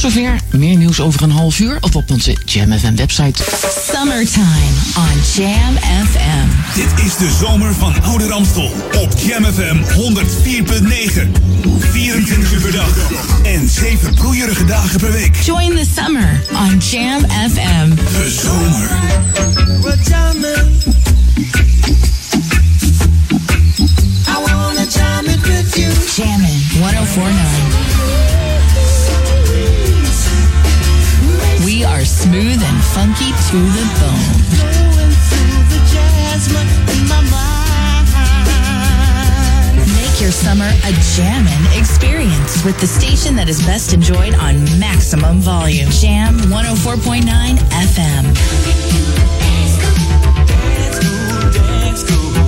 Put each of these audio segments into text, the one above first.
Tot zover. Meer nieuws over een half uur of op onze Jam FM website. Summertime on Jam FM. Dit is de zomer van Oude Ramstel op Jam FM 104.9. 24 uur per dag en 7 broeierige dagen per week. Join the summer on Jam FM. De zomer. Jammin' 1049. We are smooth and funky to the bone. Make your summer a jammin' experience with the station that is best enjoyed on maximum volume. Jam 104.9 FM. Jam your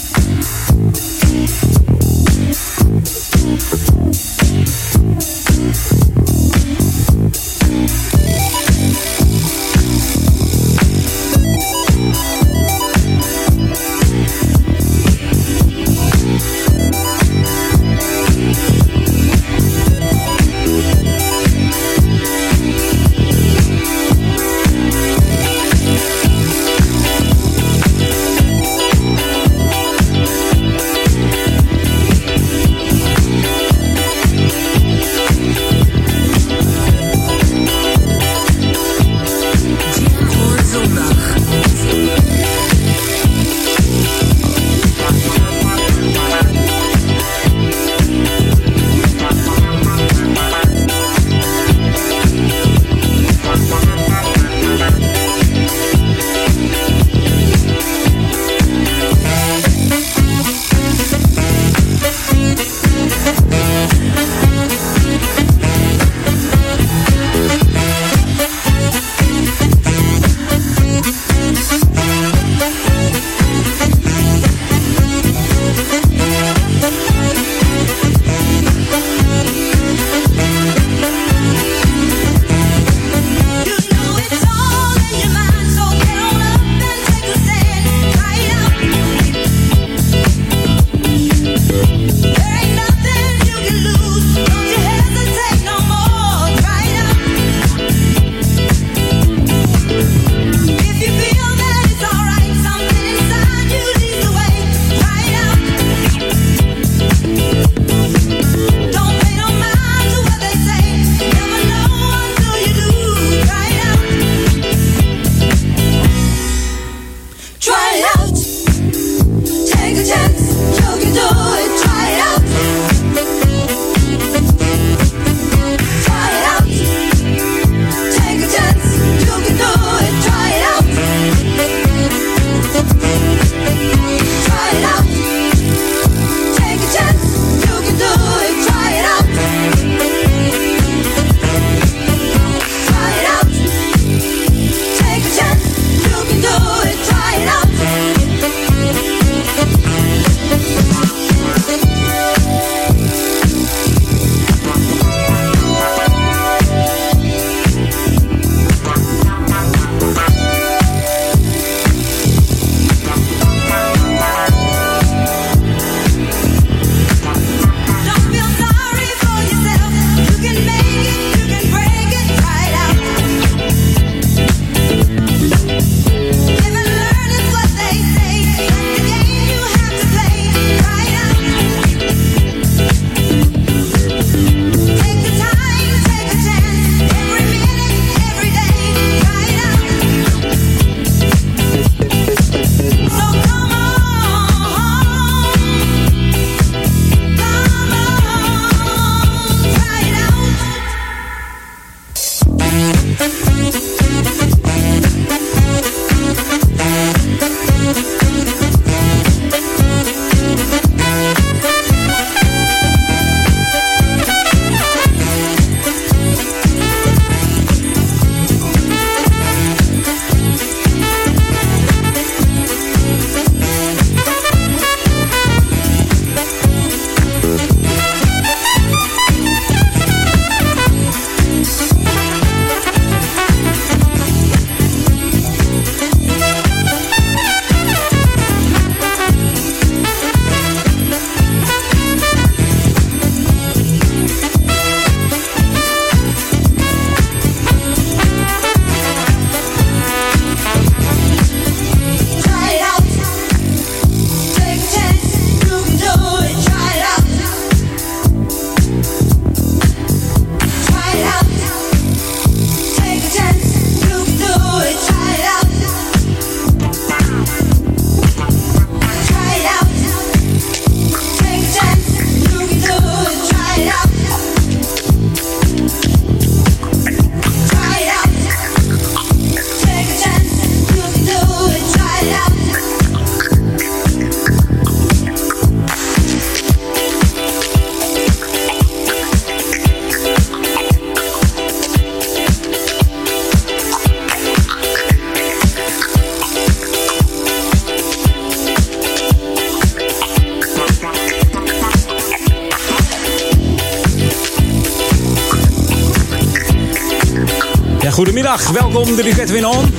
Goedemiddag, welkom, de is Edwin On.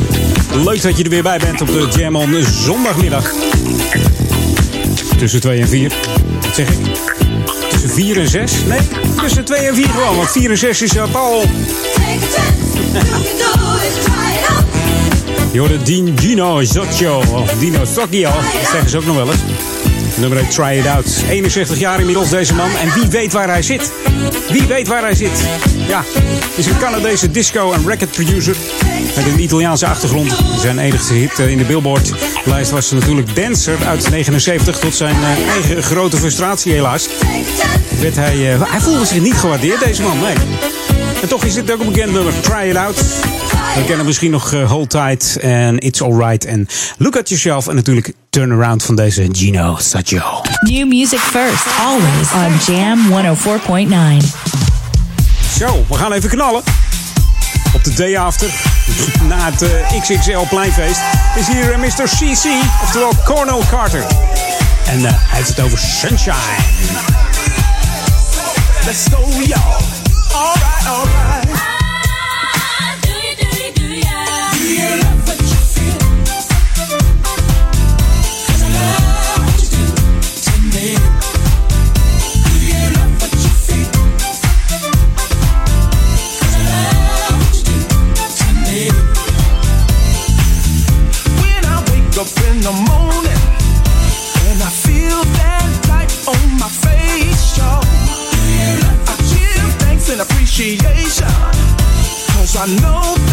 Leuk dat je er weer bij bent op de Jam On zondagmiddag. Tussen 2 en 4, wat zeg ik? Tussen 4 en 6? Nee, tussen 2 en 4 gewoon, want 4 en 6 is Paul. Je hoorde Dean Gino Zocchio, of Dino Socchio, dat zeggen ze ook nog wel eens. Nummer Try It Out. 61 jaar inmiddels deze man. En wie weet waar hij zit? Wie weet waar hij zit? Ja, is een Canadese disco- en record producer. Met een Italiaanse achtergrond. Zijn enigste hit eh, in de Billboard-lijst was natuurlijk Dancer uit 79. Tot zijn eh, eigen grote frustratie helaas. Werd hij, uh, hij voelde zich niet gewaardeerd, deze man. Nee. En toch is dit ook een bekend nummer. Try It Out. We kennen misschien nog Hold Tight en It's Alright en Look at Yourself. En natuurlijk Turnaround van deze Gino Saggio. New music first, always on Jam 104.9. Zo, we gaan even knallen. Op de day after, na het uh, XXL pleinfeest, is hier uh, Mr. CC, oftewel Cornel Carter. En hij heeft het over Sunshine. Let's go, y'all. Alright, alright. I know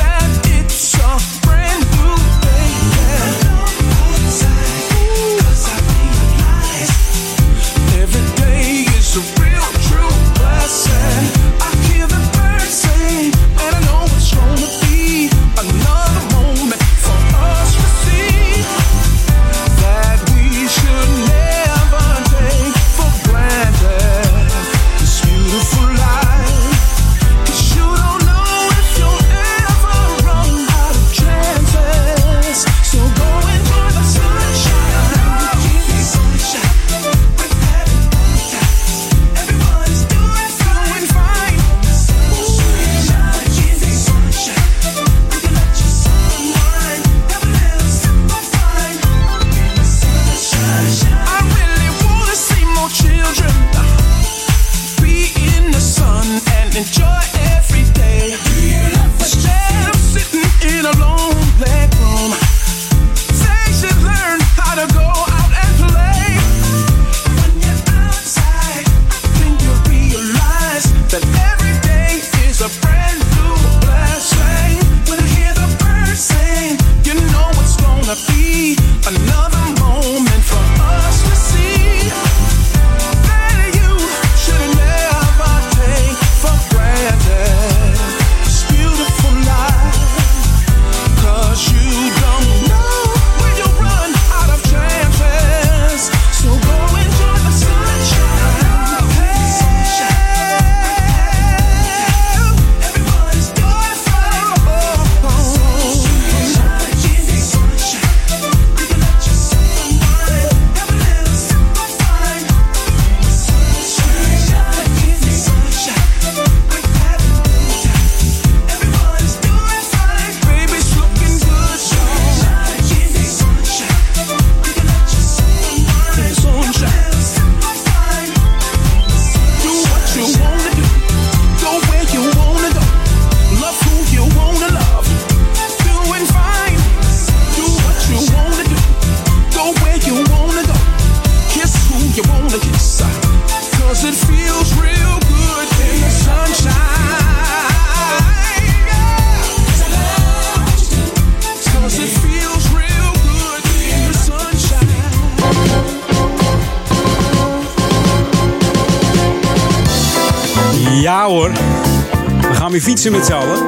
fietsen met z'n allen.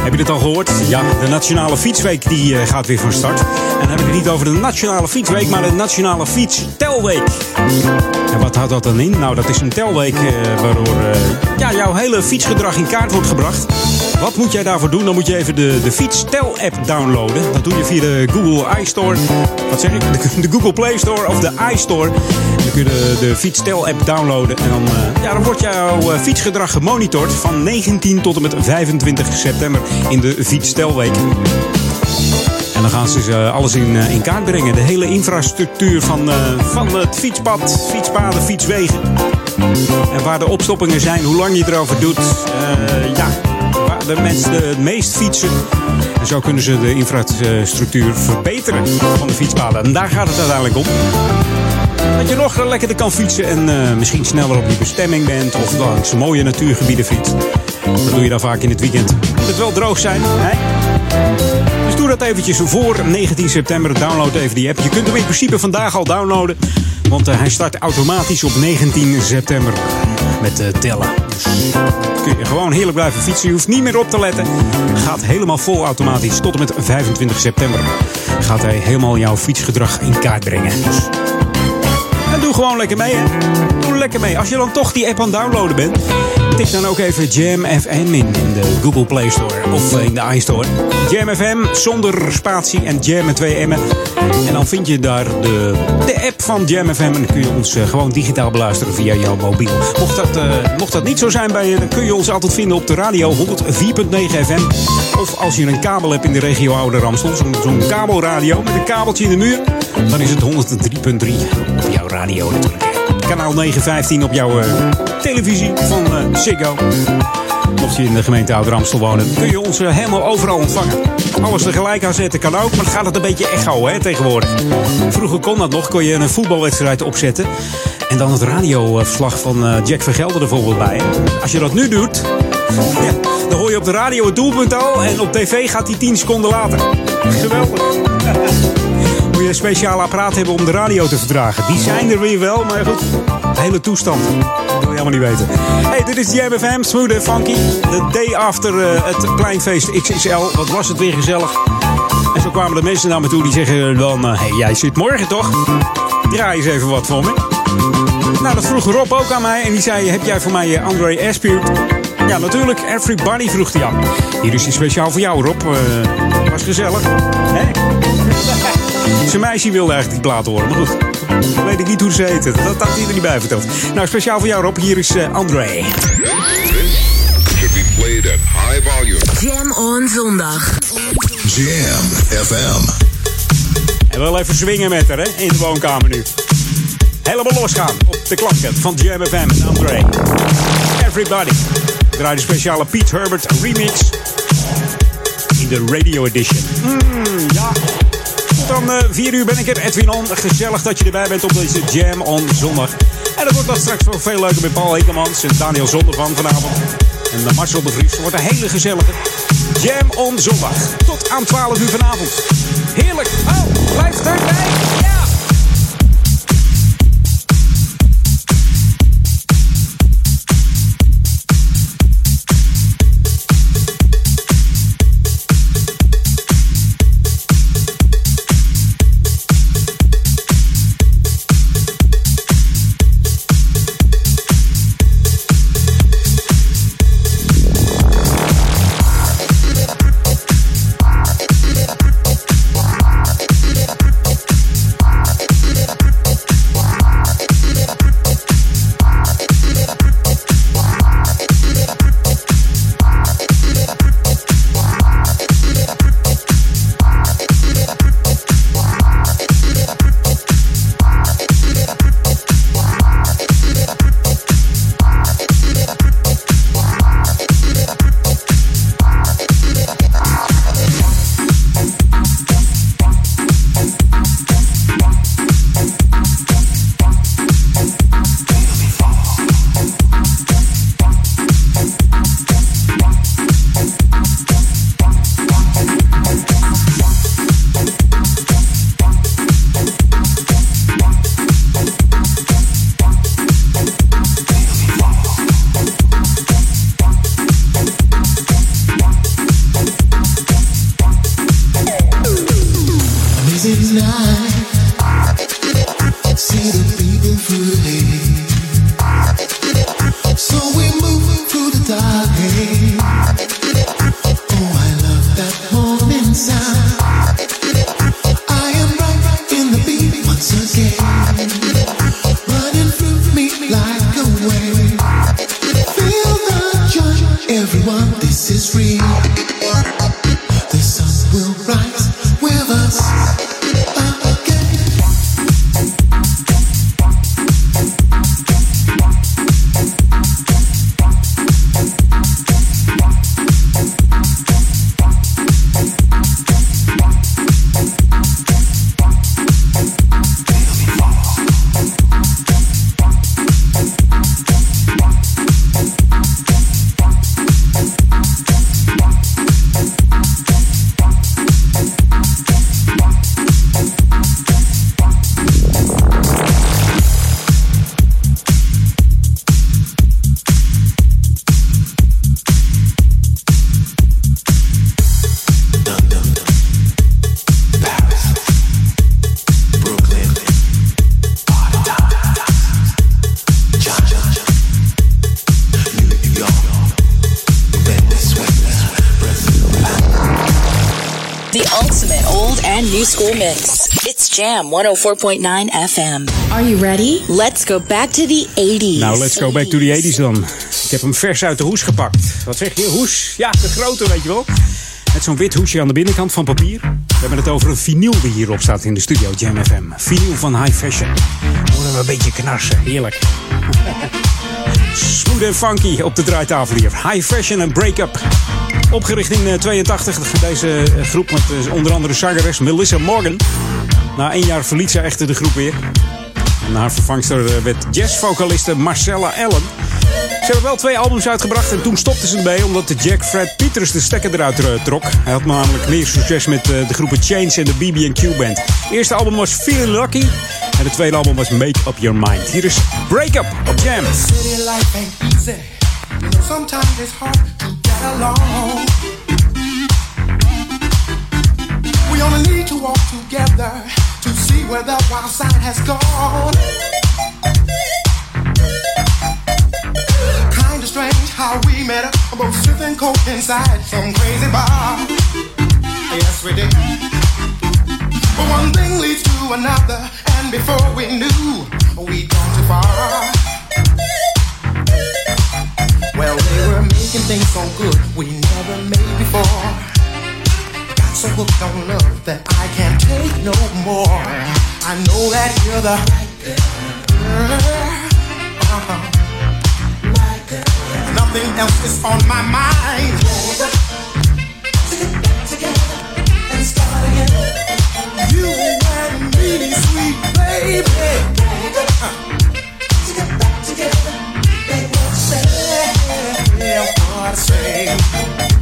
Heb je het al gehoord? Ja, de Nationale Fietsweek die eh, gaat weer van start. En dan heb ik het niet over de Nationale Fietsweek, maar de Nationale Fietstelweek. En wat houdt dat dan in? Nou, dat is een telweek eh, waardoor eh, ja, jouw hele fietsgedrag in kaart wordt gebracht. Wat moet jij daarvoor doen? Dan moet je even de, de Fietstel-app downloaden. Dat doe je via de Google iStore. Wat zeg ik? De, Google Play Store of de iStore. Dan kun je de, de Fietstel-app downloaden. En dan, eh, ja, dan wordt jouw fietsgedrag gemonitord van 19 tot en met 25 september in de Fietsstelweek. Dan gaan ze eh, alles in, eh, in kaart brengen. De hele infrastructuur van, eh, van het fietspad, fietspaden, fietswegen. En waar de opstoppingen zijn, hoe lang je erover doet. Ja, waar de mensen het meest fietsen. En zo kunnen ze de infrastructuur verbeteren van de fietspaden. En daar gaat het uiteindelijk om. Dat je nog lekkerder kan fietsen en misschien sneller op je bestemming bent. Of langs mooie natuurgebieden fietst. Dat doe je dan vaak in het weekend. Moet het wel droog zijn, hè? Doe dat eventjes voor 19 september. Download even die app. Je kunt hem in principe vandaag al downloaden. Want eh, hij start automatisch op 19 september met eh, tellen. Dus kun je gewoon heerlijk blijven fietsen. Je hoeft niet meer op te letten. Gaat helemaal vol automatisch. Tot en met 25 september gaat hij helemaal jouw fietsgedrag in kaart brengen. Dus en doe gewoon lekker mee, hè. Doe lekker mee. Als je dan toch die app aan het downloaden bent, tik dan ook even Jam FM in, de Google Play Store of in de iStore. Jam FM zonder spatie en Jam met twee M'en. En dan vind je daar de, de app van Jam FM en dan kun je ons eh, gewoon digitaal beluisteren via jouw mobiel. Mocht dat, eh, mocht dat niet zo zijn bij je, dan kun je ons altijd vinden op de radio 104.9 FM. Of als je een kabel hebt in de regio Oude Ramstel, zo'n zo'n kabelradio met een kabeltje in de muur, dan is het 103.3 op jouw radio natuurlijk. Kanaal 915 op jouw eh, televisie van eh Ziggo. Mocht je in de gemeente Oude Ramstel wonen, kun je ons eh, helemaal overal ontvangen. Alles tegelijk aanzetten kan ook, maar gaat het een beetje echo hè, tegenwoordig. Vroeger kon dat nog, kon je een voetbalwedstrijd opzetten. En dan het radioverslag van Jack Vergelder er bijvoorbeeld bij. Als je dat nu doet, ja, dan hoor je op de radio het doelpunt al. En op tv gaat die 10 seconden later. Geweldig. Speciaal apparaat hebben om de radio te verdragen. Die zijn er weer wel, maar goed. De hele toestand. Dat wil je helemaal niet weten. Hey, dit is Jam FM, Smooth and Funky. The day after eh, het pleinfeest XXL. Wat was het weer gezellig. En zo kwamen de mensen naar me toe die zeggen dan... eh, hey, jij zit morgen toch? Draai eens even wat voor me. Nou, dat vroeg Rob ook aan mij. En die zei, heb jij voor mij eh, André Aspire? Ja, natuurlijk. Everybody vroeg hij aan. Hier is hij speciaal voor jou, Rob. Eh, was gezellig. Zijn meisje wilde eigenlijk die plaat horen, maar goed. Dan weet ik niet hoe ze heet. Dat had hij er niet bij verteld. Nou, speciaal voor jou, Rob. Hier is eh, André. be played at high volume. Jam on zondag. Jam FM. En wel even swingen met haar, hè? In de woonkamer nu. Helemaal losgaan op de klanken van Jam FM en André. Everybody. Draai de speciale Pete Herbert remix. In de radio edition. Mm, ja. Dan eh 4 uur ben ik er, Edwin On. Gezellig dat je erbij bent op deze Jam on zondag. En dat wordt dat straks wel veel leuker met Paul Hekelmans en Daniel Zondervan vanavond. En Marcel de Vries. Wordt een hele gezellige Jam on zondag. Tot aan 12 uur vanavond. Heerlijk. Oh, blijf erbij. Jam 104.9 FM. Are you ready? Let's go back to the 80s. Nou, let's go back to the 80s dan. Ik heb hem vers uit de hoes gepakt. Wat zeg je? Hoes? Ja, de grote, weet je wel. Met zo'n wit hoesje aan de binnenkant van papier. We hebben het over een vinyl die hierop staat in de studio Jam FM. Vinyl van High Fashion. Horen we een beetje knarsen. Heerlijk. Smooth en funky op de draaitafel hier. High Fashion en Break-Up. Opgericht in eh, 82. Deze eh, groep met eh, onder andere zangeres Melissa Morgan. Na één jaar verliet ze echter de groep weer. En haar vervangster eh, werd jazzvocaliste Marcella Allen. Ze hebben wel twee albums uitgebracht en toen stopten ze ermee omdat Jack Fred Peters de stekker eruit eh, trok. Hij had namelijk meer succes met eh, de groepen Chains en de BB&Q Band. Het eerste album was Feeling Lucky en het tweede album was Make Up Your Mind. Hier is Break Up op Jam. We only need to walk together to see where that wild side has gone. Kinda strange how we met up, both sipping coke inside some crazy bar. Yes, we did. But one thing leads to another, and before we knew, we'd gone too far. Well, we were making things so good we never made before. So hooked on love that I can't take no more. I know that you're the right girl. Uh-huh. Nothing else is on my mind. To get back together and start again You and me, sweet baby. Yeah, what I say.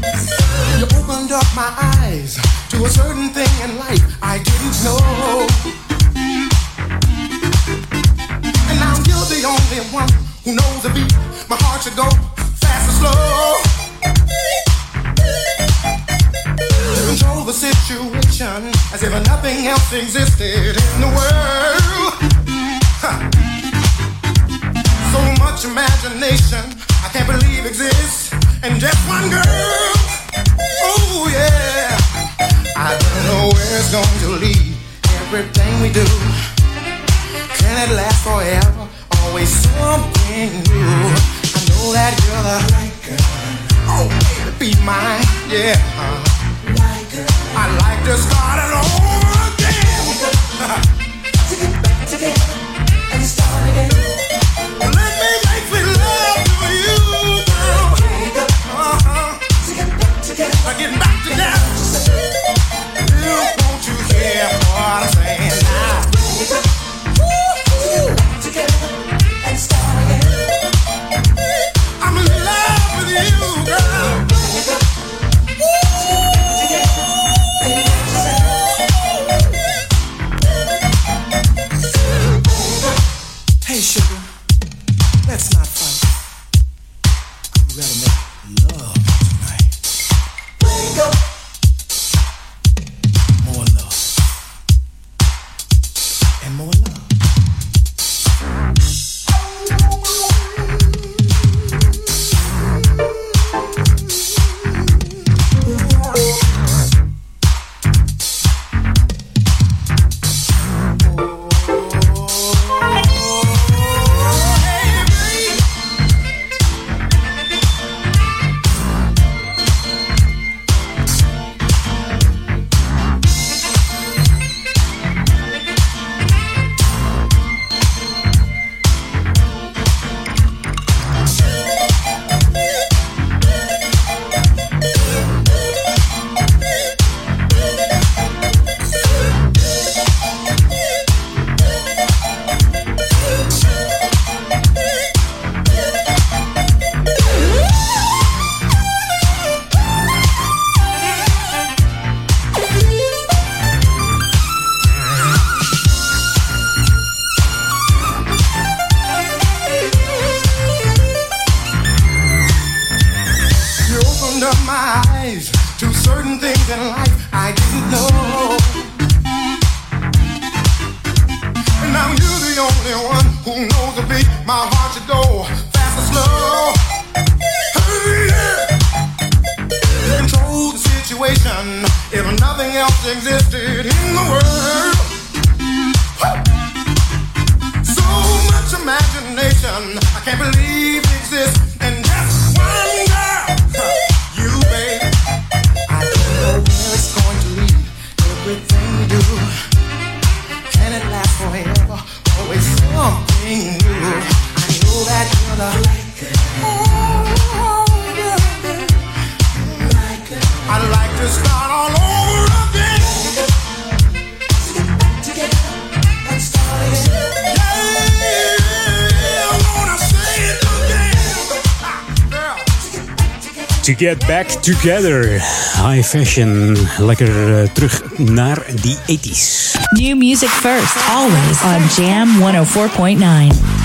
Opened up my eyes to a certain thing in life I didn't know. And now you're the only one who knows the beat. My heart should go fast or slow. Control the situation as if nothing else existed in the world. Huh. So much imagination I can't believe exists in just one girl. Oh yeah. I don't know where it's going to lead. Everything we do. Can it last forever? Always something new. I know that you're the right girl. Oh, baby, be mine, yeah. I'd like to start it over again. Let me yeah. Get Back Together. High fashion. Lekker eh, terug naar die 80s. New music first, always on Jam 104.9.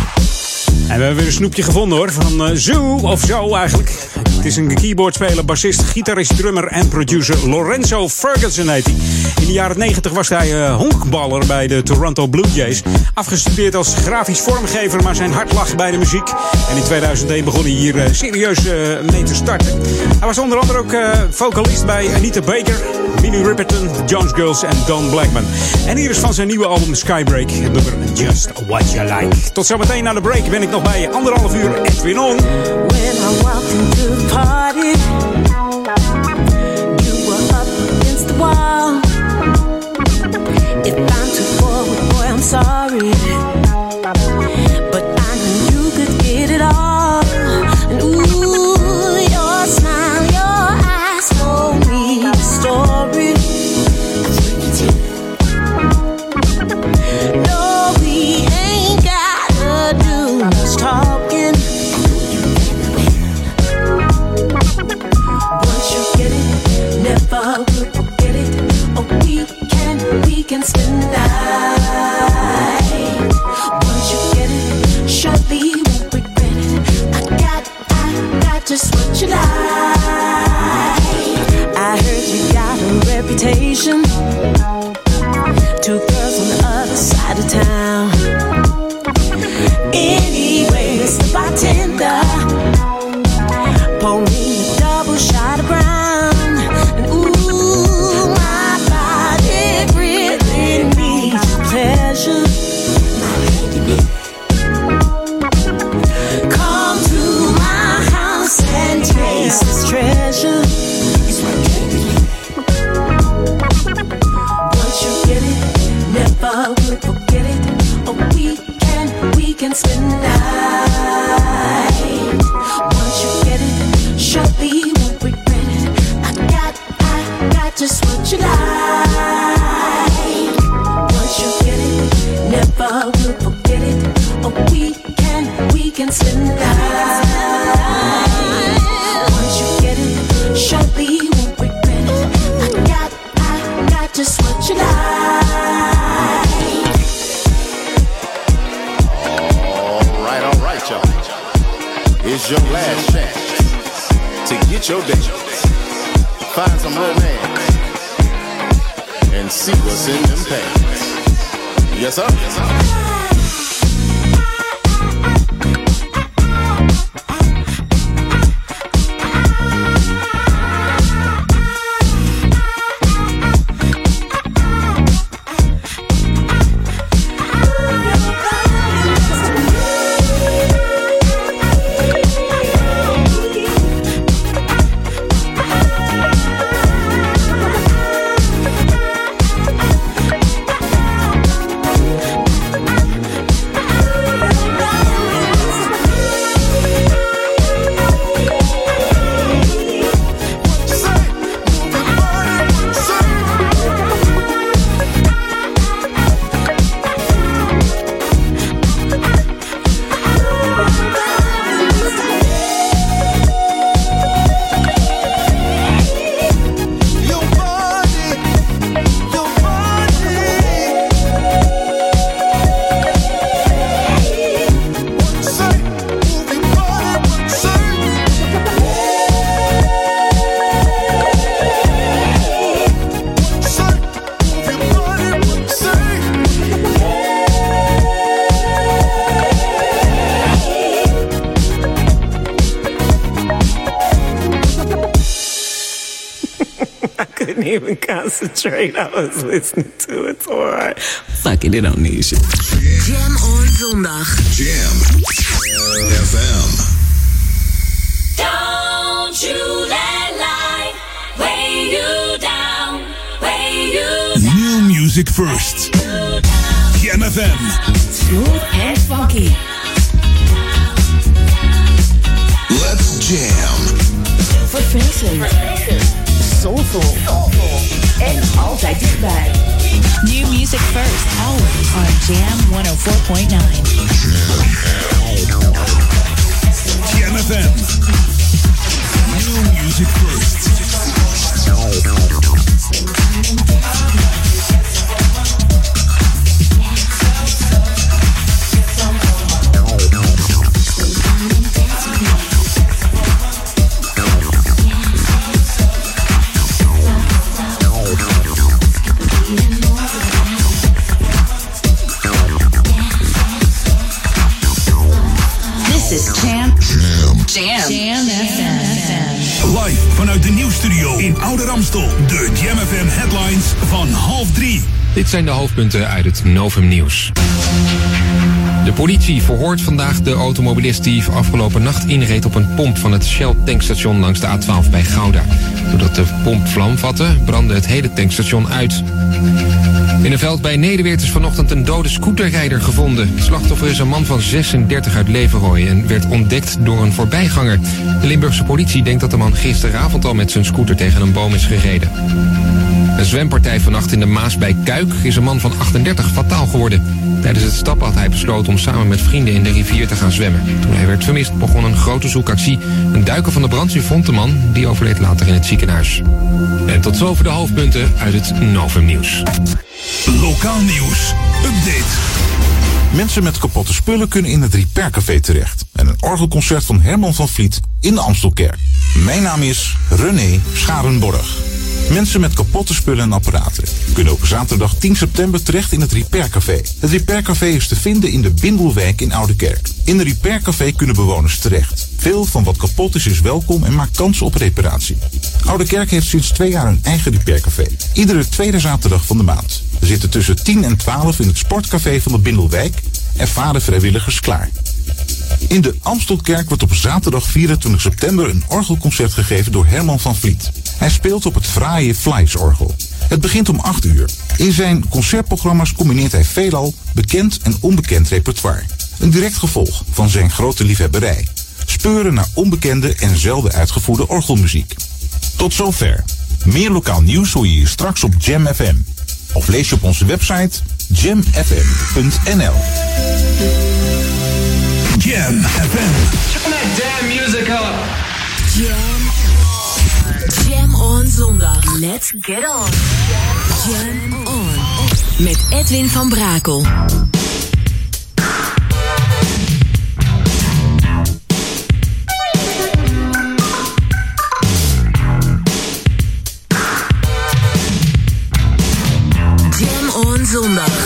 En we hebben weer een snoepje gevonden hoor, van uh, Zoo, of zo eigenlijk. Het is een keyboardspeler, bassist, gitarist, drummer en producer. Lorenzo Ferguson heet hij. In de jaren 90 was hij eh, honkballer bij de Toronto Blue Jays. Afgestudeerd als grafisch vormgever, maar zijn hart lag bij de muziek. En in 2001 begon hij hier eh, serieus eh, mee te starten. Hij was onder andere ook vocalist bij Anita Baker, Minnie Riperton, Jones Girls en Don Blackman. En hier is van zijn nieuwe album Skybreak nummer Just What You Like. Tot zometeen na de break ben ik nog bij anderhalf uur Edwin On. party even concentrate. I was listening to it so hard. Fuck it, it don't need shit. Jam on zondag. Jam FM. Don't you let life weigh you down, weigh you New music first. Jam FM. Smooth and funky. Let's jam. Verfrissend. Soulful. En altijd dichtbij. New music first, always on Jam 104.9. Jam FM. New music first. De Jam FM headlines van half drie. Dit zijn de hoofdpunten uit het Novum Nieuws. De politie verhoort vandaag de automobilist die afgelopen nacht inreed op een pomp van het Shell tankstation langs de A12 bij Gouda. Doordat de pomp vlam vatte, brandde het hele tankstation uit. In een veld bij Nederweert is vanochtend een dode scooterrijder gevonden. Het slachtoffer is een man van 36 uit Leverrooy en werd ontdekt door een voorbijganger. De Limburgse politie denkt dat de man gisteravond al met zijn scooter tegen een boom is gereden. Een zwempartij vannacht in de Maas bij Kuik is een man van 38 fataal geworden. Tijdens het stappen had hij besloten om samen met vrienden in de rivier te gaan zwemmen. Toen hij werd vermist begon een grote zoekactie. Een duiker van de brandweer vond de man, die overleed later in het ziekenhuis. En tot zover de hoofdpunten uit het Novum Nieuws. Lokaal nieuws. Update. Mensen met kapotte spullen kunnen in het Repair Café terecht. En een orgelconcert van Herman van Vliet in de Amstelkerk. Mijn naam is René Scharenborg. Mensen met kapotte spullen en apparaten kunnen op zaterdag 10 september terecht in het Repair Café. Het Repair Café is te vinden in de Bindelwijk in Oudekerk. In het Repair Café kunnen bewoners terecht. Veel van wat kapot is is welkom en maakt kans op reparatie. Oudekerk heeft sinds twee jaar een eigen Repair Café. Iedere tweede zaterdag van de maand. We zitten tussen 10 en 12 in het sportcafé van de Bindelwijk. Ervaren vrijwilligers klaar. In de Amstelkerk wordt op zaterdag 24 september een orgelconcert gegeven door Herman van Vliet. Hij speelt op het fraaie Fleiss-orgel. Het begint om 8 uur. In zijn concertprogramma's combineert hij veelal bekend en onbekend repertoire. Een direct gevolg van zijn grote liefhebberij. Speuren naar onbekende en zelden uitgevoerde orgelmuziek. Tot zover. Meer lokaal nieuws hoor je hier straks op Jam FM. Of lees je op onze website jamfm.nl. Jam FM. Turn that damn music up. Jam. Zondag. Let's get on. Jam on. Met Edwin van Brakel. Zondag.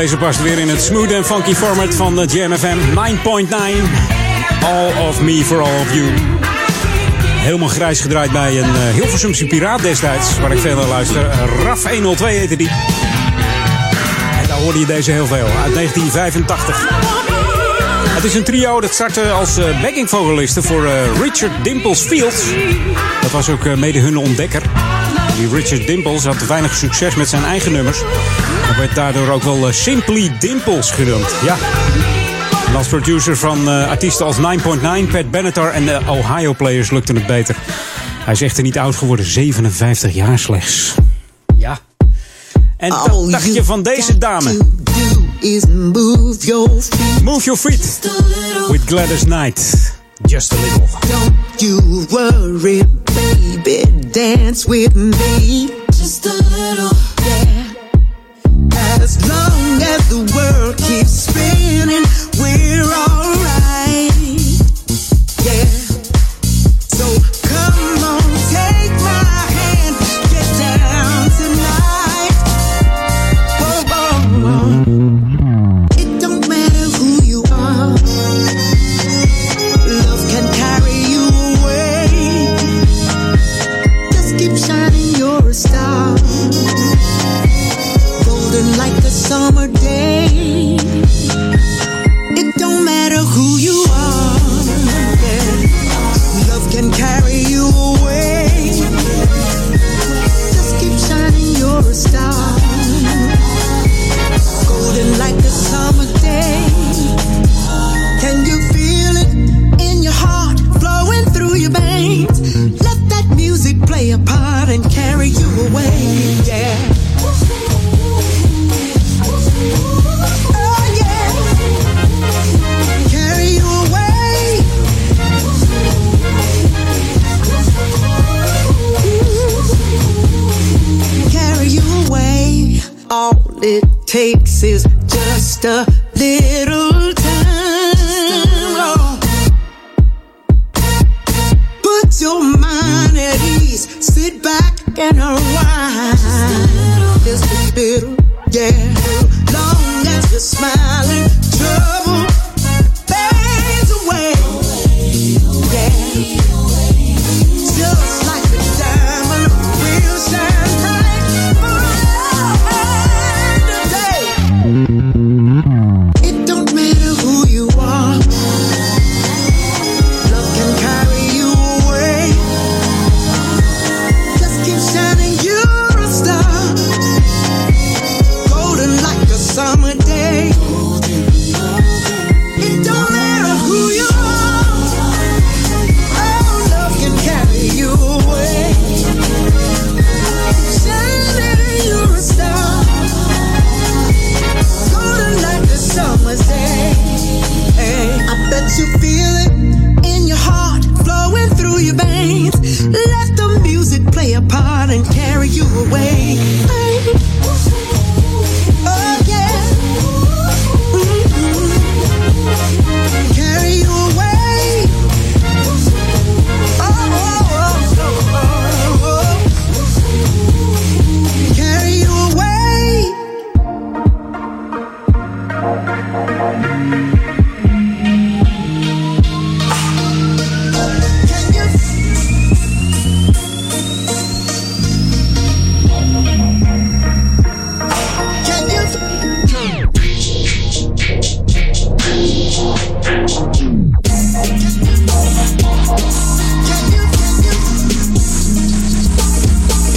Deze past weer in het smooth en funky format van de Jam FM 9.9. All of me for all of you. Helemaal grijs gedraaid bij een uh, Hilversumse piraat destijds, waar ik veel naar luister. RAF 102 heette die. En daar hoorde je deze heel veel, uit 1985. Het is een trio dat startte als uh, backing vocalisten voor Richard Dimples Fields. Dat was ook mede hun ontdekker. Die Richard Dimples had weinig succes met zijn eigen nummers. Hij werd daardoor ook wel Simply Dimples genoemd. Ja. En als producer van artiesten als 9.9, Pat Benatar en de Ohio Players lukte het beter. Hij is echter niet oud geworden, 57 jaar slechts. Ja. En wat dacht je van deze dame? move your feet. Move your feet with Gladys Knight. Just a little. Don't you worry, baby. Dance with me. Just a little. Yeah. As long as the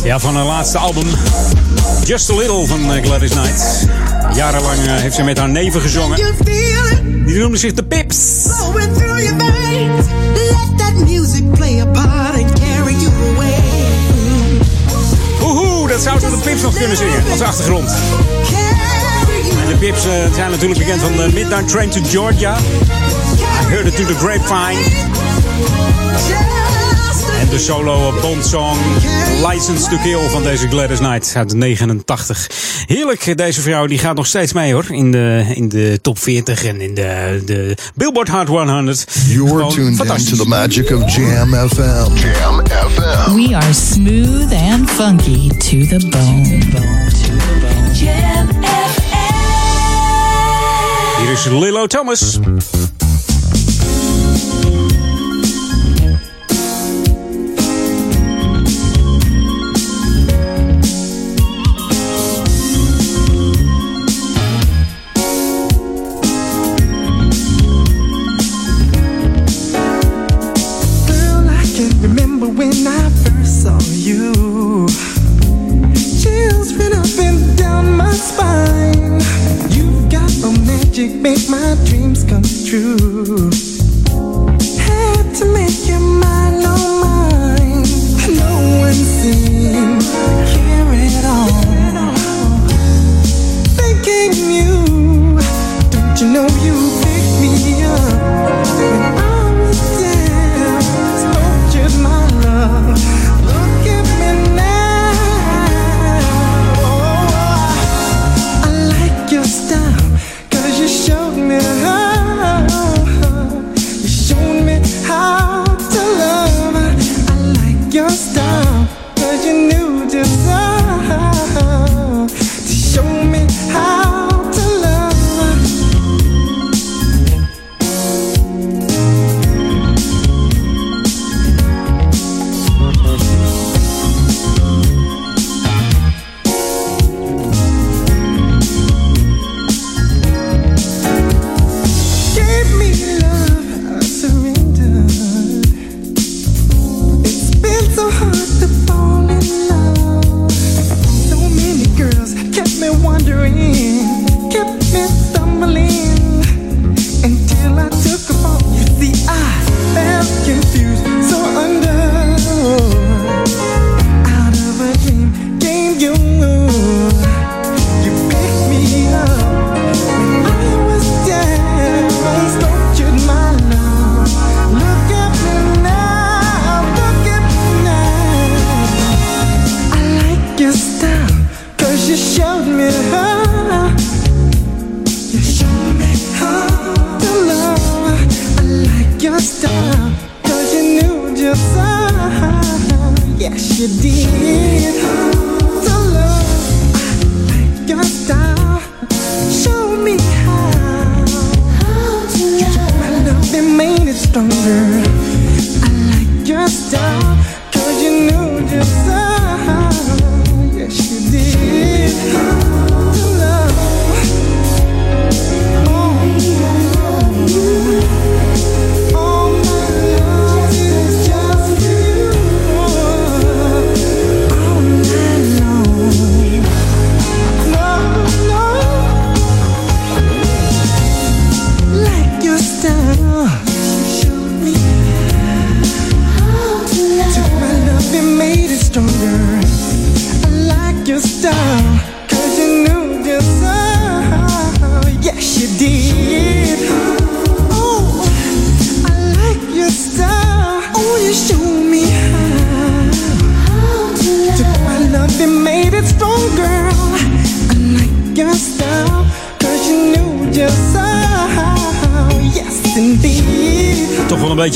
Ja, van haar laatste album. Just a Little van eh, Gladys Knight. Jarenlang eh, heeft ze met haar neven gezongen. Die noemden zich de Pips. through. Woehoe, dat zouden de Pips nog kunnen zingen als achtergrond. En de Pips eh, zijn natuurlijk bekend van de Midnight Train to Georgia. I heard it to the grapevine. En de solo Bond song License to Kill van deze Gladys Knight uit 89. Heerlijk, deze vrouw die gaat nog steeds mee hoor. In de, in de top 40 en in de, de Billboard Hot 100. You're Gewoon tuned in fantastisch. to the magic of Jam FM. Jam FM. We are smooth and funky to the bone. Jam FM. Hier is Lilo Thomas. comes true.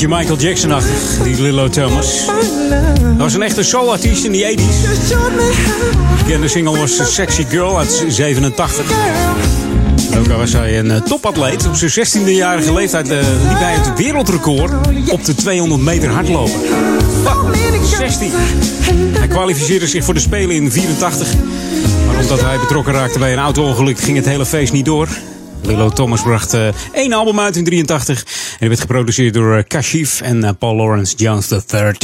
Beetje Michael Jackson-achtig, die Lilo Thomas. Dat was een echte soul-artiest in de 80s. De single was Sexy Girl uit 87. En ook al was hij een eh, topatleet. Op zijn 16e-jarige leeftijd eh, liep hij het wereldrecord op de 200 meter hardlopen. Wat? 16. Hij kwalificeerde zich voor de Spelen in 84. Maar omdat hij betrokken raakte bij een auto-ongeluk ging het hele feest niet door. Lilo Thomas bracht eh, één album uit in 83. En die werd geproduceerd door eh, Kashif en eh, Paul Lawrence Jones III.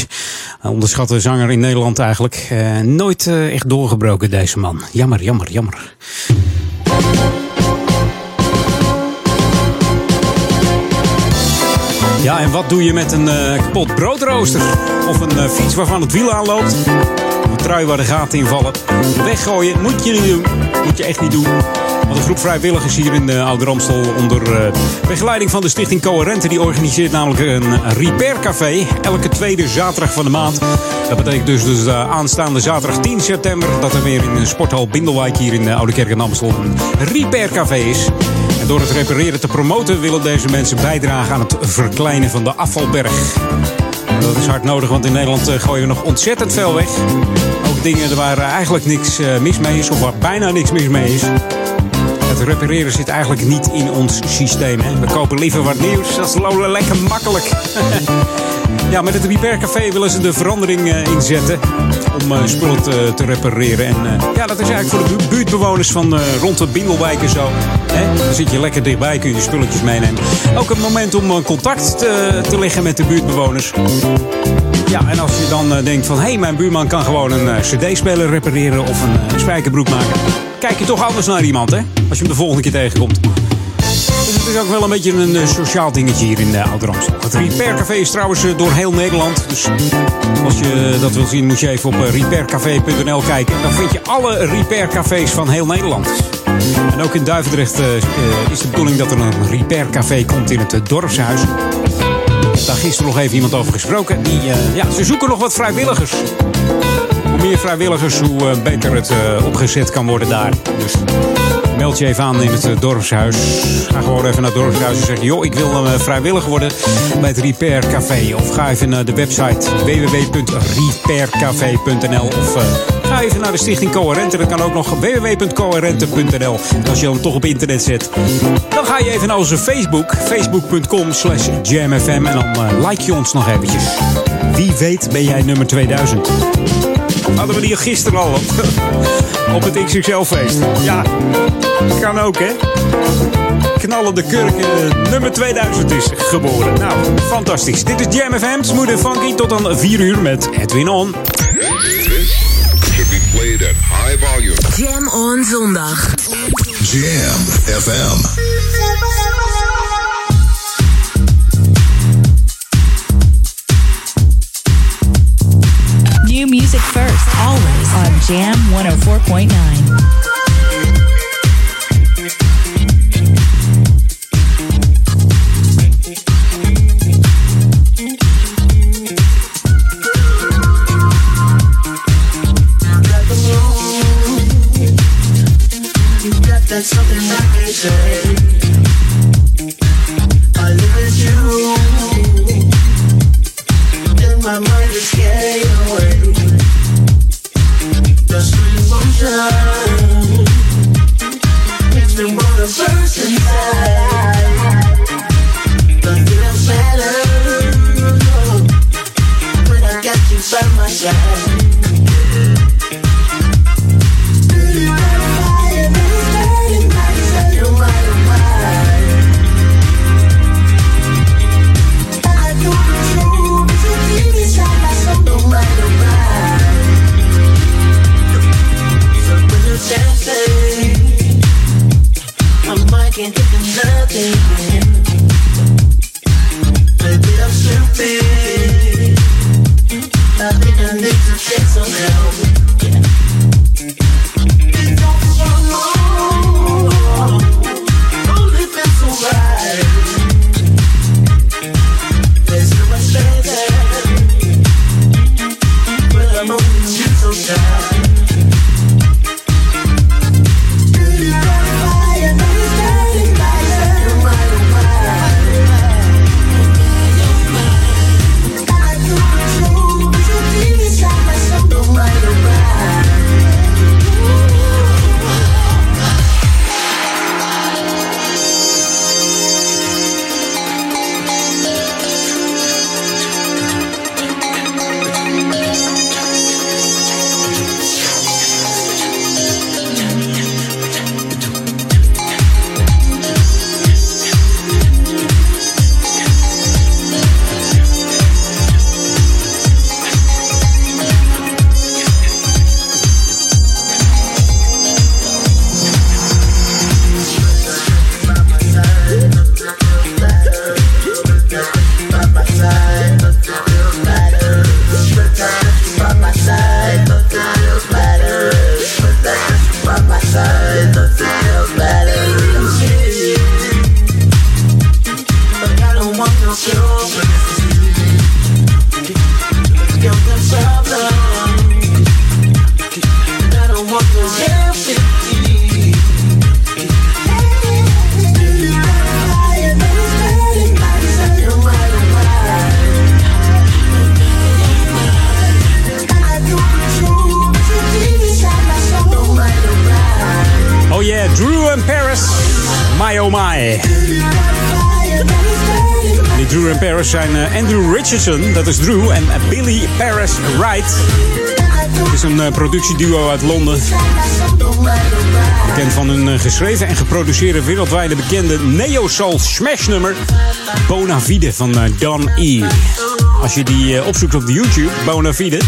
Een onderschatte zanger in Nederland eigenlijk. Nooit echt doorgebroken deze man. Jammer, jammer, jammer. Ja, en wat doe je met een kapot broodrooster? Of een fiets waarvan het wiel aanloopt? Een trui waar de gaten in vallen? Weggooien moet je niet doen. Moet je echt niet doen. Want een groep vrijwilligers hier in de Oude Ramstel onder eh, begeleiding van de stichting Coherente... die organiseert namelijk een repaircafé elke tweede zaterdag van de maand. Dat betekent dus, dus de aanstaande zaterdag 10 september... dat er weer in een sporthal Bindelwijk hier in de Oude Kerk in Amstel een repaircafé is. En door het repareren te promoten willen deze mensen bijdragen aan het verkleinen van de afvalberg. Dat is hard nodig, want in Nederland eh, gooien we nog ontzettend veel weg. Ook dingen waar eigenlijk niks eh, mis mee is, of waar bijna niks mis mee is. Repareren zit eigenlijk niet in ons systeem. Hè? We kopen liever wat nieuws. Dat is lo- lekker makkelijk. ja, met het Repair Café willen ze de verandering eh, inzetten. Om eh, spullen te, repareren. En eh, ja, dat is eigenlijk voor de bu- buurtbewoners van rond de Bingelwijk en zo. Hè? Dan zit je lekker dichtbij, kun je je spulletjes meenemen. Ook een moment om contact te, te leggen met de buurtbewoners. Ja, en als je dan denkt van... hé, hey, mijn buurman kan gewoon een cd-speler repareren... of een spijkerbroek maken. Kijk je toch anders naar iemand, hè? Als je hem de volgende keer tegenkomt. Dus het is ook wel een beetje een eh, sociaal dingetje hier in uh, Oud-Ramstel. Het Repair Café is trouwens eh, door heel Nederland. Dus als je dat wil zien, moet je even op eh, repaircafé.nl kijken. Dan vind je alle Repair Cafés van heel Nederland. En ook in Duivendrecht eh, eh, is de bedoeling dat er een Repair Café komt in het eh, dorpshuis. Daar gisteren nog even iemand over gesproken. Die, eh, ja, ze zoeken nog wat vrijwilligers. Hoe meer vrijwilligers, hoe eh, beter het eh, opgezet kan worden daar. Dus meld je even aan in het eh, dorpshuis. Ga gewoon even naar het dorpshuis en zeg: joh, ik wil vrijwilliger worden bij het Repair Café. Of ga even naar de website www.repaircafé.nl of ga even naar de Stichting Coherente. Dat kan ook nog www.coherente.nl. En als je dan toch op internet zet, dan ga je even naar onze Facebook. Facebook.com slash jamfm. En dan like je ons nog eventjes. Wie weet ben jij nummer 2000. Hadden we die gisteren al op, op het XXL-feest. Ja, kan ook, hè? Knallende kurk, eh, nummer 2000 is geboren. Nou, fantastisch. Dit is Jam FM, smooth en funky. Tot dan 4 uur met Edwin On. Should be played at high volume. Jam on zondag. Jam FM. On Jam 104.9. dat is Drew, en Billy Paris Wright. Het is een eh, productieduo uit Londen. Bekend van hun eh, geschreven en geproduceerde wereldwijde bekende neo-soul smash nummer Bona Fide van eh, Don E. Als je die opzoekt op YouTube, Bona Fide,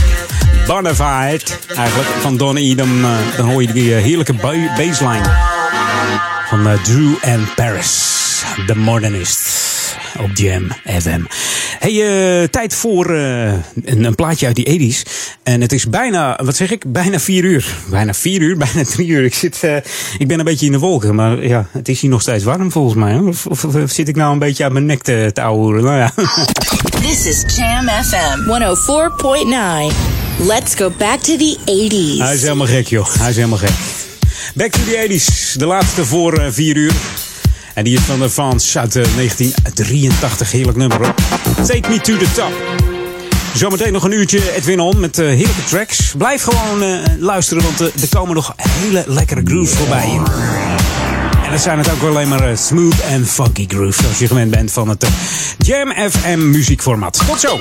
Bonafide eigenlijk, van Don E, dan, hoor je die heerlijke ba- bassline van Drew and Paris, The Modernist. Op Jam FM. Hey, eh, tijd voor eh, een, een plaatje uit die 80s. En het is bijna, wat zeg ik? Bijna vier uur. Bijna vier uur, bijna drie uur. Ik, zit, eh, ik ben een beetje in de wolken, maar ja, het is hier nog steeds warm volgens mij. Of, of, of zit ik nou een beetje aan mijn nek te, te ouwehoeren? Nou ja. This is Jam FM 104.9. Let's go back to the 80s. Hij is helemaal gek, joh. Hij is helemaal gek. Back to the 80s. De laatste voor vier uur. En die is van de fans uit eh, 1983. Heerlijk nummer. Take me to the top. Zometeen nog een uurtje Edwin On met eh, heerlijke tracks. Blijf gewoon eh, luisteren, want eh, er komen nog hele lekkere grooves voorbij. En dat zijn het ook alleen maar eh, smooth en funky grooves. Zoals je gewend bent van het eh, Jam FM muziekformaat. Tot zo!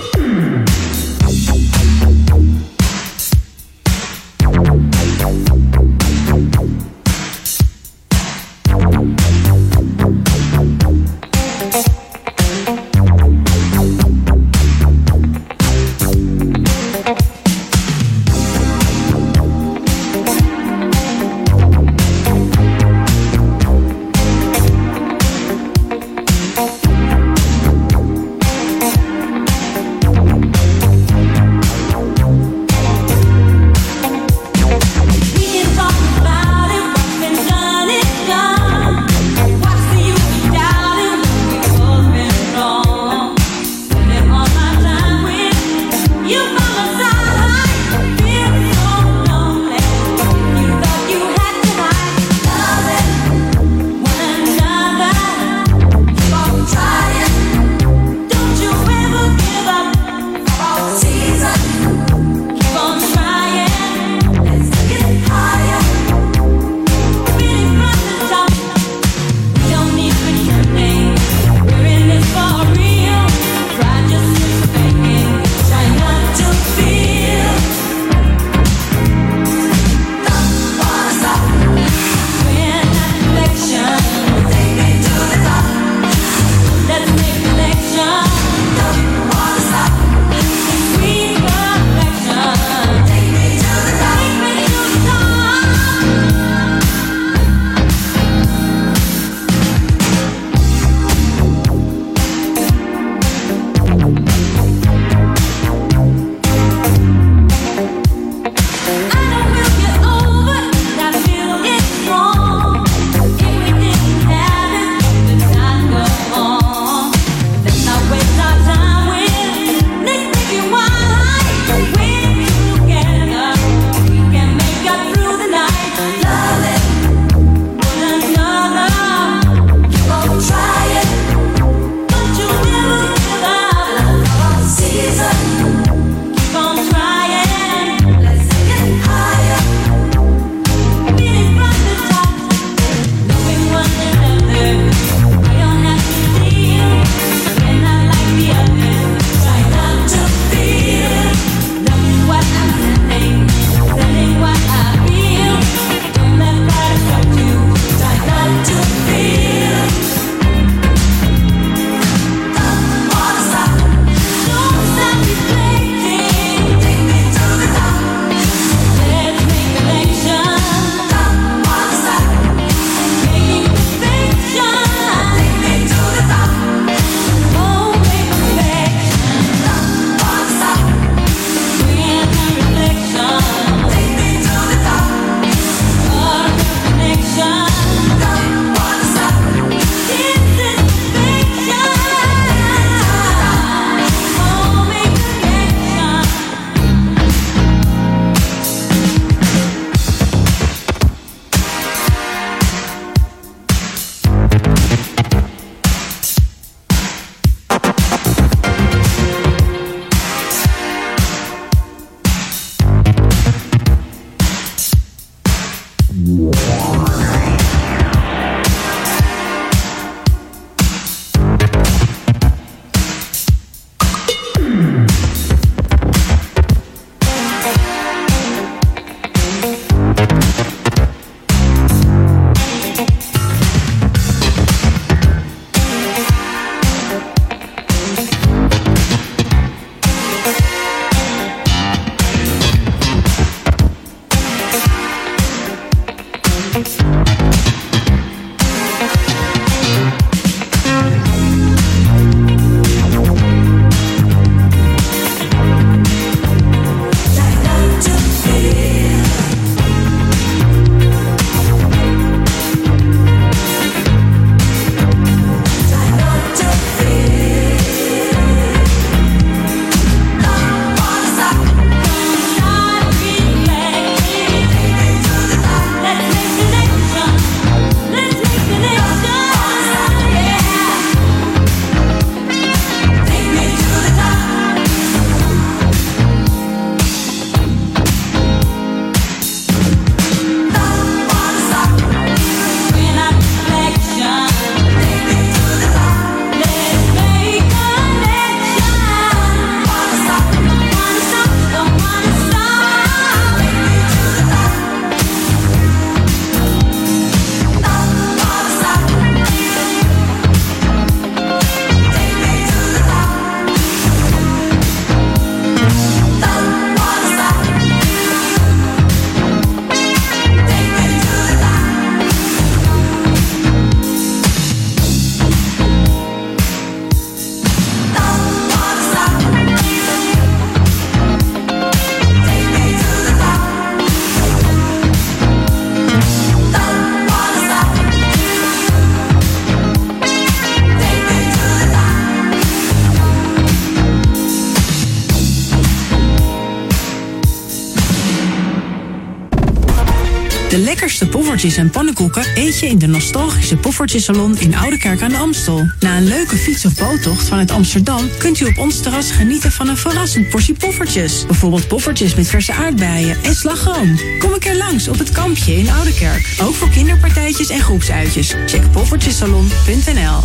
Poffertjes en pannenkoeken eet je in de nostalgische Poffertjesalon in Oudekerk aan de Amstel. Na een leuke fiets- of boottocht vanuit Amsterdam kunt u op ons terras genieten van een verrassend portie poffertjes. Bijvoorbeeld poffertjes met verse aardbeien en slagroom. Kom een keer langs op het kampje in Oudekerk. Ook voor kinderpartijtjes en groepsuitjes. Check poffertjesalon.nl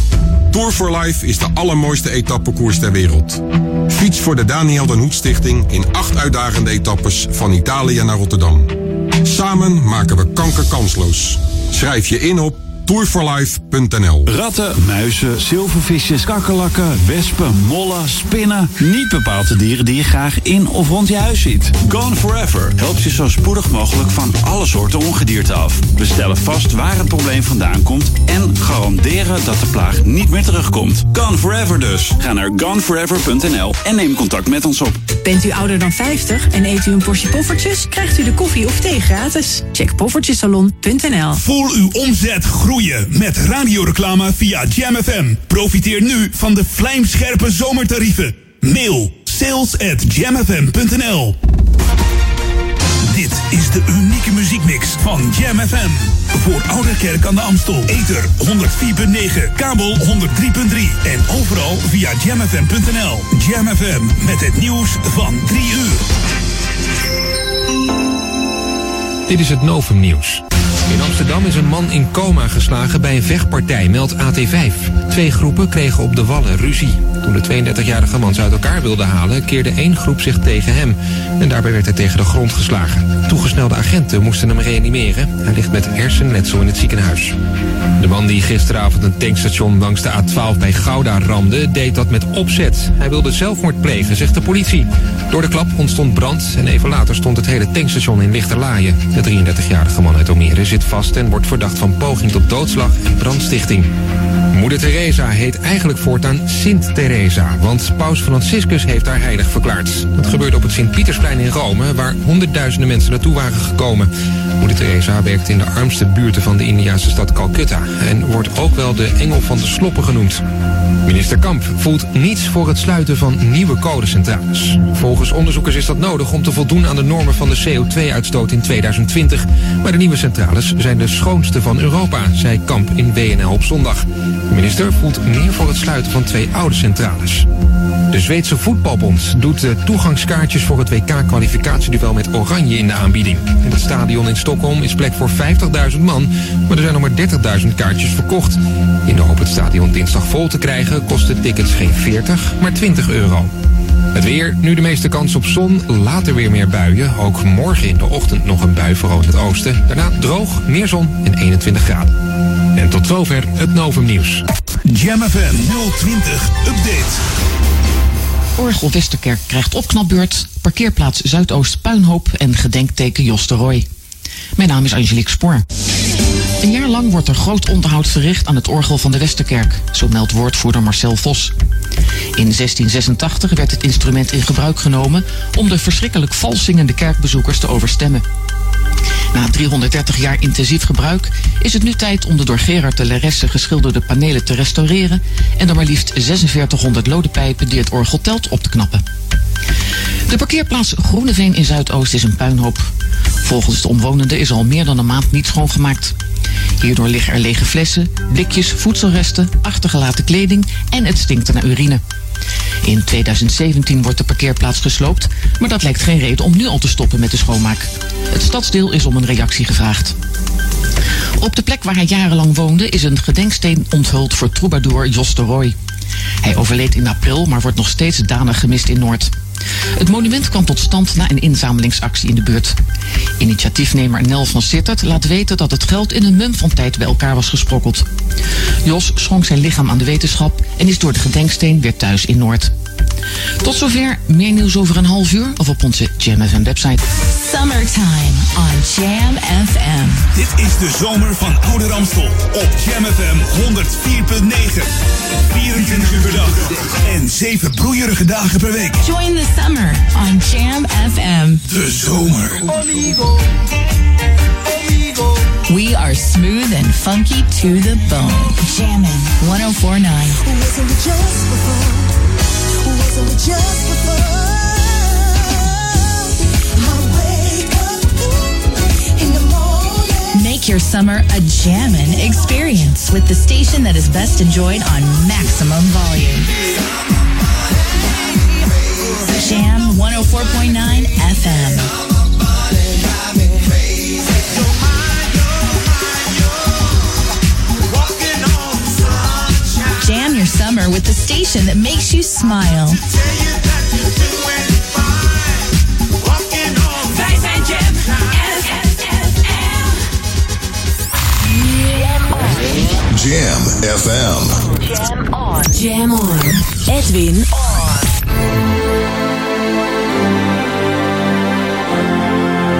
Tour for Life is de allermooiste etappekoers ter wereld. Fiets voor de Daniel den Hoed Stichting in acht uitdagende etappes van Italië naar Rotterdam. Samen maken we kanker kansloos. Schrijf je in op tourforlife.nl. Ratten, muizen, zilvervisjes, kakkerlakken, wespen, mollen, spinnen. Niet bepaald de dieren die je graag in of rond je huis ziet. Gone Forever helpt je zo spoedig mogelijk van alle soorten ongedierte af. We stellen vast waar het probleem vandaan komt en garanderen dat de plaag niet meer terugkomt. Gone Forever dus. Ga naar goneforever.nl en neem contact met ons op. Bent u ouder dan 50 en eet u een portie poffertjes? Krijgt u de koffie of thee gratis. Check poffertjesalon.nl Voel uw omzet groeien met radioreclame via Jam FM. Profiteer nu van de vlijmscherpe zomertarieven. Mail sales at jamfm.nl Dit is de unieke muziekmix van Jam FM. Voor Ouderkerk aan de Amstel. Ether 104.9, kabel 103.3 en overal via jamfm.nl. Jam FM met het nieuws van 3 uur. Dit is het Novum Nieuws. In Amsterdam is een man in coma geslagen bij een vechtpartij, meldt AT5. Twee groepen kregen op de wallen ruzie. Toen de 32-jarige man ze uit elkaar wilde halen, keerde één groep zich tegen hem. En daarbij werd hij tegen de grond geslagen. Toegesnelde agenten moesten hem reanimeren. Hij ligt met hersenletsel in het ziekenhuis. De man die gisteravond een tankstation langs de A12 bij Gouda ramde, deed dat met opzet. Hij wilde zelfmoord plegen, zegt de politie. Door de klap ontstond brand en even later stond het hele tankstation in Lichterlaaien. De 33-jarige man uit Almere zit vast en wordt verdacht van poging tot doodslag en brandstichting. Moeder Teresa heet eigenlijk voortaan Sint Teresa, want paus Franciscus heeft haar heilig verklaard. Dat gebeurde op het Sint-Pietersplein in Rome, waar honderdduizenden mensen naartoe waren gekomen. Moeder Teresa werkt in de armste buurten van de Indiase stad Calcutta en wordt ook wel de engel van de sloppen genoemd. Minister Kamp voelt niets voor het sluiten van nieuwe kolencentrales. Volgens onderzoekers is dat nodig om te voldoen aan de normen van de CO2-uitstoot in 2020. Maar de nieuwe centrales zijn de schoonste van Europa, zei Kamp in WNL op zondag. De minister voelt meer voor het sluiten van twee oude centrales. De Zweedse voetbalbond doet de toegangskaartjes voor het WK-kwalificatieduel met Oranje in de aanbieding. In het stadion in Stockholm is plek voor 50.000 man, maar er zijn nog maar 30.000 kaartjes verkocht. In de hoop het stadion dinsdag vol te krijgen kosten tickets geen 40, maar 20 euro. Het weer, nu de meeste kans op zon, later weer meer buien. Ook morgen in de ochtend nog een bui, vooral in het oosten. Daarna droog, meer zon en 21 graden. En tot zover het Novum Nieuws. Jam FM 020 Update. Orgel Westerkerk krijgt opknapbeurt, parkeerplaats Zuidoost Puinhoop en gedenkteken Jos de Roy. Mijn naam is Angelique Spoor. Een jaar lang wordt er groot onderhoud verricht aan het orgel van de Westerkerk, zo meldt woordvoerder Marcel Vos. In 1686 werd het instrument in gebruik genomen om de verschrikkelijk vals zingende kerkbezoekers te overstemmen. Na 330 jaar intensief gebruik is het nu tijd om de door Gerard de Leresse geschilderde panelen te restaureren en de maar liefst 4600 lodepijpen die het orgel telt op te knappen. De parkeerplaats Groeneveen in Zuidoost is een puinhoop. Volgens de omwonenden is er al meer dan een maand niet schoongemaakt. Hierdoor liggen er lege flessen, blikjes, voedselresten, achtergelaten kleding en het stinkt er naar urine. In 2017 wordt de parkeerplaats gesloopt, maar dat lijkt geen reden om nu al te stoppen met de schoonmaak. Het stadsdeel is om een reactie gevraagd. Op de plek waar hij jarenlang woonde is een gedenksteen onthuld voor troubadour Jos de Roy. Hij overleed in april, maar wordt nog steeds danig gemist in Noord. Het monument kwam tot stand na een inzamelingsactie in de buurt. Initiatiefnemer Nel van Sittert laat weten dat het geld in een mum van tijd bij elkaar was gesprokkeld. Jos schonk zijn lichaam aan de wetenschap en is door de gedenksteen weer thuis in Noord. Tot zover, meer nieuws over een half uur of op onze Jam FM website. Summertime on Jam FM. Dit is de zomer van Oude Ramstel op Jam FM 104.9. 24 uur per dag en 7 broeierige dagen per week. Join the summer on Jam FM. De zomer. We are smooth and funky to the bone. Jammin' 1049. your summer a jammin' experience with the station that is best enjoyed on maximum volume. Jam 104.9 FM. your summer with the station that makes you smile. Jam FM. Jam on. Jam on. Edwin on.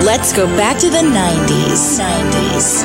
Let's go back to the 90s. 90s.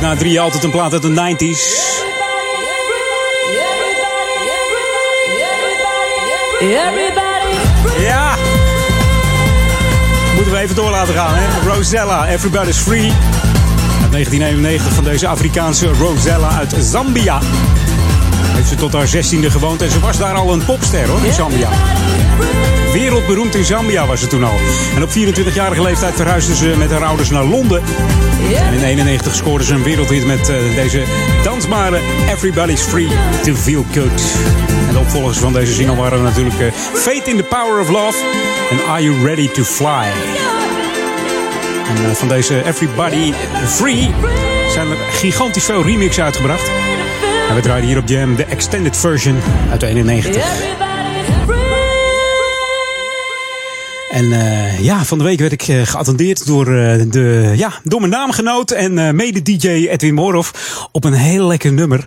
Na drie altijd een plaat uit de 90s. Ja! Moeten we even door laten gaan, hè? Rosella, Everybody's Free. Uit 1991 van deze Afrikaanse Rosella uit Zambia. Heeft ze tot haar 16e gewoond en ze was daar al een popster hoor, in Zambia. Wereldberoemd in Zambia was ze toen al. En op 24-jarige leeftijd verhuisde ze met haar ouders naar Londen. En in 91 scoorde ze een wereldhit met eh, deze dansbare Everybody's Free to Feel Good. En de opvolgers van deze single waren natuurlijk eh, Fate in the Power of Love en Are You Ready to Fly. En eh, van deze Everybody Free zijn er gigantisch veel remixen uitgebracht. En we draaien hier op Jam de extended version uit 91. En eh, ja, van de week werd ik eh, geattendeerd door, eh, de, ja, door mijn naamgenoot en mede-DJ Edwin Morhoff op een heel lekker nummer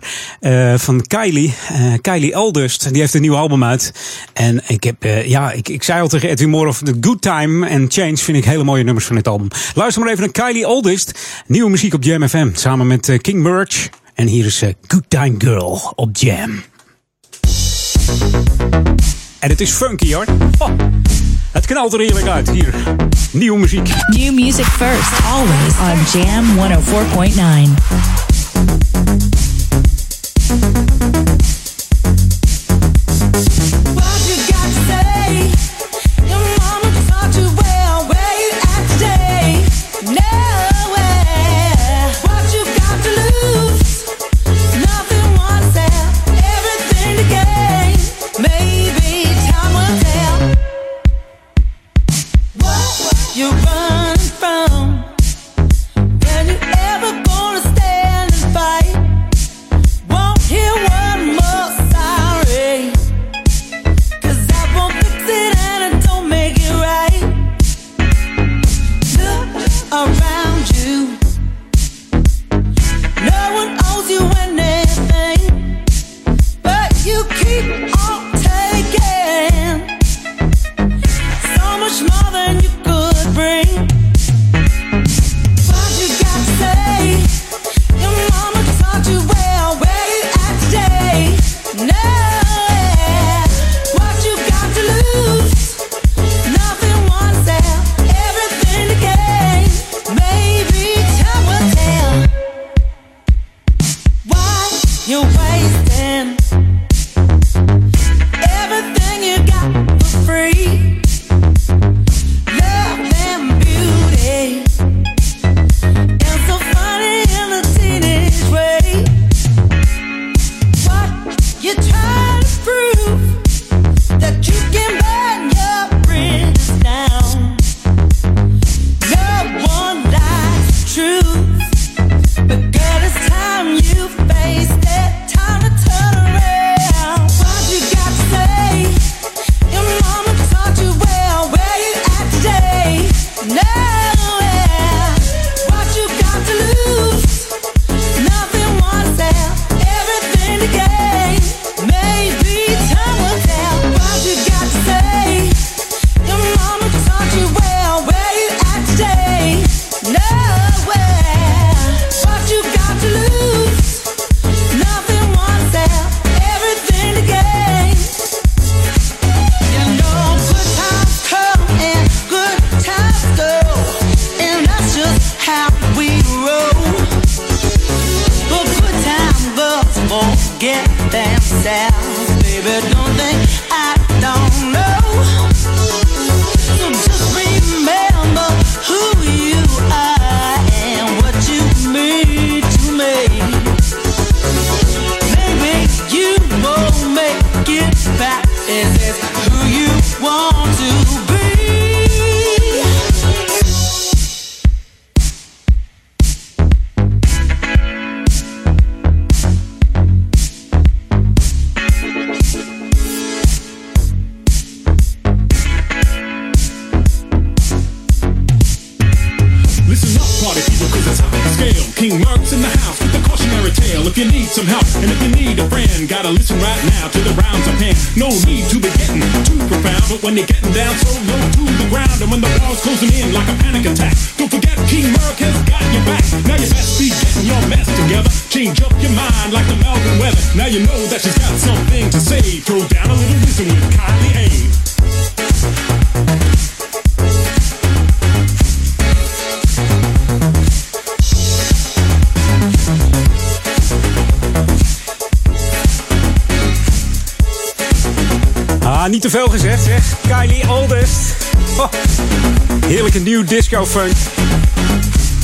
van Kylie. Kylie Eldust. Die heeft een nieuw album uit. En ik heb, ja, ik, ik zei al tegen Edwin Morhoff, The Good Time and Change vind ik hele mooie nummers van dit album. Luister maar even naar Kylie Eldust. Nieuwe muziek op Jam FM. Samen met King Merch. En hier is Good Time Girl op Jam. En het is funky hoor. Oh, het knalt er heerlijk uit hier. Nieuwe muziek. New music first, always on Jam 104.9. What you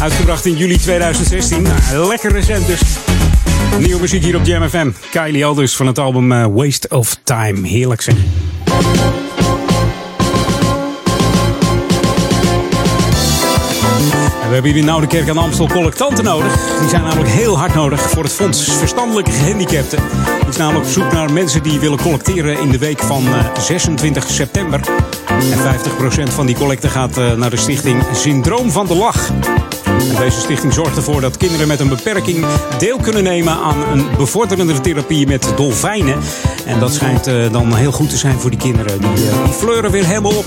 Uitgebracht in juli 2016. Nou, lekker recent dus. Nieuwe muziek hier op Jam FM. Kylie Alders van het album eh, Waste of Time. Heerlijk zeg. We hebben hier in Oude Kerk aan Amstel collectanten nodig. Die zijn namelijk heel hard nodig voor het Fonds Verstandelijke Gehandicapten. Is namelijk op zoek naar mensen die willen collecteren in de week van eh, 26 september. En 50% van die collecte gaat eh, naar de stichting Syndroom van de Lach. Deze stichting zorgt ervoor dat kinderen met een beperking deel kunnen nemen aan een bevorderende therapie met dolfijnen. En dat schijnt eh, dan heel goed te zijn voor die kinderen. Die, eh, fleuren weer helemaal op.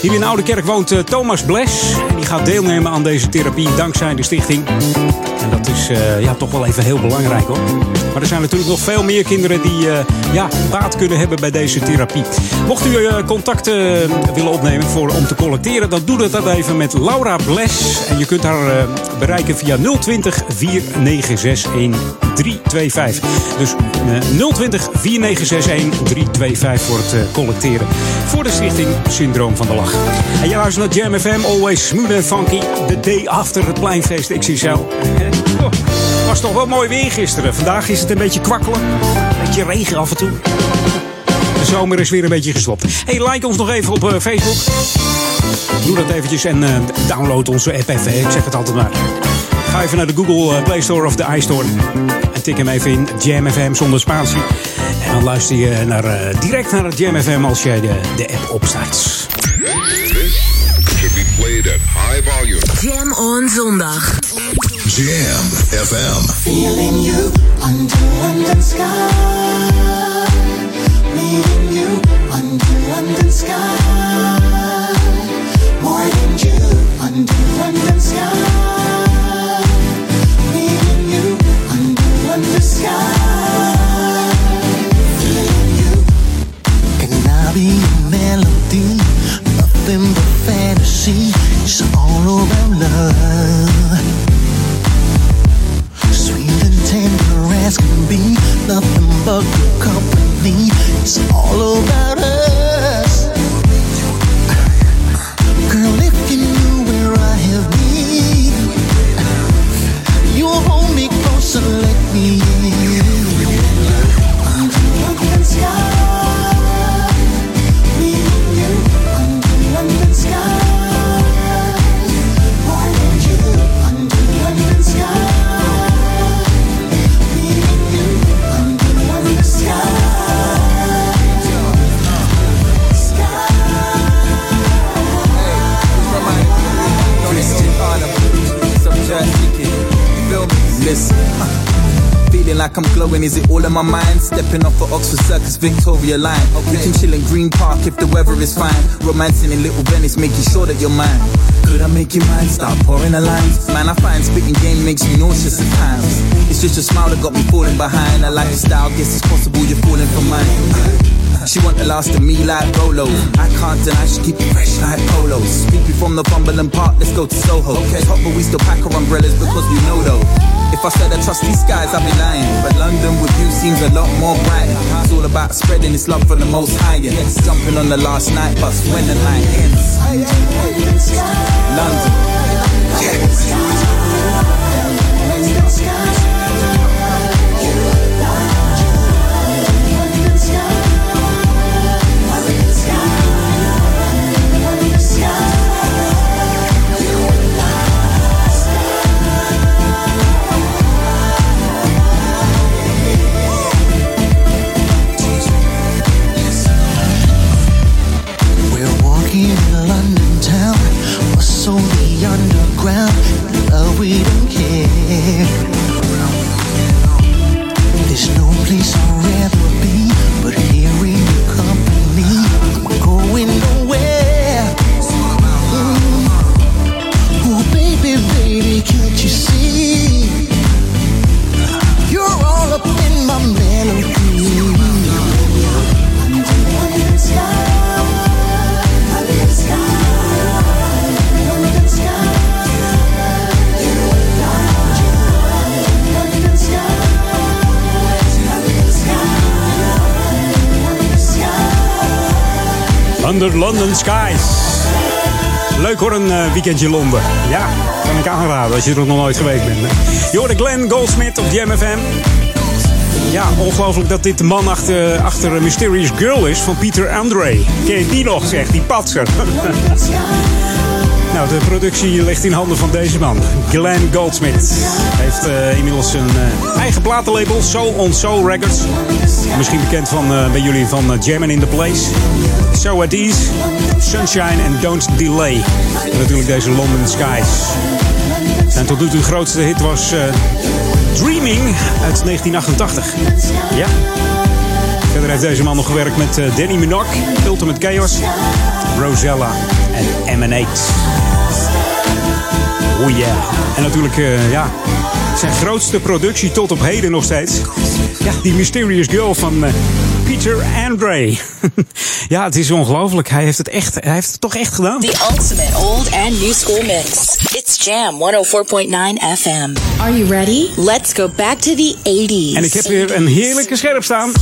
Hier in Oude Kerk woont eh, Thomas Bles. En die gaat deelnemen aan deze therapie dankzij de stichting. En dat is eh, ja, toch wel even heel belangrijk hoor. Maar er zijn natuurlijk nog veel meer kinderen die eh, ja, baat kunnen hebben bij deze therapie. Mocht u eh, contact willen opnemen voor, om te collecteren, dan doe dat even met Laura Bles. En je kunt haar bereiken via 020 4961 325. Dus eh, 020 4961 325 voor het collecteren. Voor de stichting Syndroom van de Lach. En jij luistert naar Jam FM, always smooth and funky. The day after het pleinfeest XXL. Oh, was toch wel mooi weer gisteren. Vandaag is het een beetje kwakkelen. Een beetje regen af en toe. De zomer is weer een beetje gestopt. Hey, like ons nog even op eh, Facebook. Doe dat eventjes en eh, download onze app even. Ik zeg het altijd maar. Ga even naar de Google eh, Play Store of de iStore. En tik hem even in Jam FM zonder spatie. En dan luister je naar, eh, direct naar het Jam FM als jij de, de app opstart. This should be played at high volume. Jam on zondag. Jam FM. Feeling you under London sky. Meeting you under London sky. More than you under London sky. Meeting you under London sky. Feeling you. Can I be melody? Nothing but fantasy. It's all about love. As can be, nothing but good company. It's all about us. Like I'm glowing, is it all in my mind? Stepping off at Oxford Circus, Victoria Line. We can chill in Green Park if the weather is fine. Romancing in Little Venice, making sure that you're mine. Could I make you mine? Start pouring the lines. Man, I find spitting game makes me nauseous at times. It's just your smile that got me falling behind. I like your style, guess it's possible you're falling for mine. She want the last of me like Rolo. I can't deny she keep it fresh like polos. Speak from the Cumberland Park, let's go to Soho. Okay, hot, but we still pack our umbrellas because we know though. If I said I trust these guys, I'd be lying. But London with you seems a lot more bright. It's all about spreading this love for the most high. Yeah. Jumping on the last night bus when the night ends. London. We're Under London Skies. Leuk hoor, een eh, weekendje Londen. Ja, kan ik aanraden als je er nog nooit geweest bent. Je hoorde Glenn Goldsmith op Jam FM. Ja, ongelooflijk dat dit de man achter, achter Mysterious Girl is van Peter Andre. Ken je die nog, zegt die patser. nou, de productie ligt in handen van deze man. Glenn Goldsmith. Hij heeft eh, inmiddels een eh, eigen platenlabel, Soul on Soul Records. Misschien bekend van, bij jullie van Jammin' in the Place. So at Ease, Sunshine and Don't Delay. En natuurlijk deze London Skies. En tot nu toe de grootste hit was eh, Dreaming uit 1988. Ja. Verder heeft deze man nog gewerkt met eh, Danny Minogue, Ultimate Chaos, Rosella en Emanate. Oh yeah. En natuurlijk, eh, ja, zijn grootste productie tot op heden nog steeds. Ja, die Mysterious Girl van eh, Peter Andre. ja, het is ongelooflijk. Hij heeft het echt, hij heeft het toch echt gedaan. The ultimate old and new school mix. It's Jam 104.9 FM. Are you ready? Let's go back to the 80s. En ik heb weer een heerlijke scherp staan.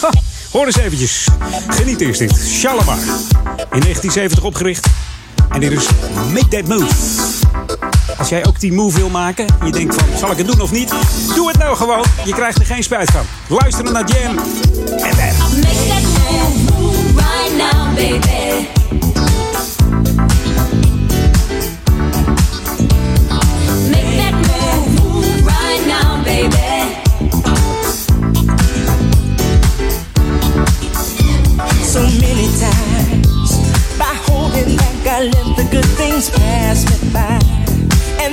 Ha, hoor eens eventjes. Geniet eerst dit. Shalimar. In 1970 opgericht. En dit is Make That Move. Als jij ook die move wil maken, je denkt van, zal ik het doen of niet? Doe het nou gewoon. Je krijgt er geen spijt van. Luisteren naar Jam. En dan. Make that move, move right now, baby. Make that move, move right now, baby. so many times. By holding back, I let the good things pass me by.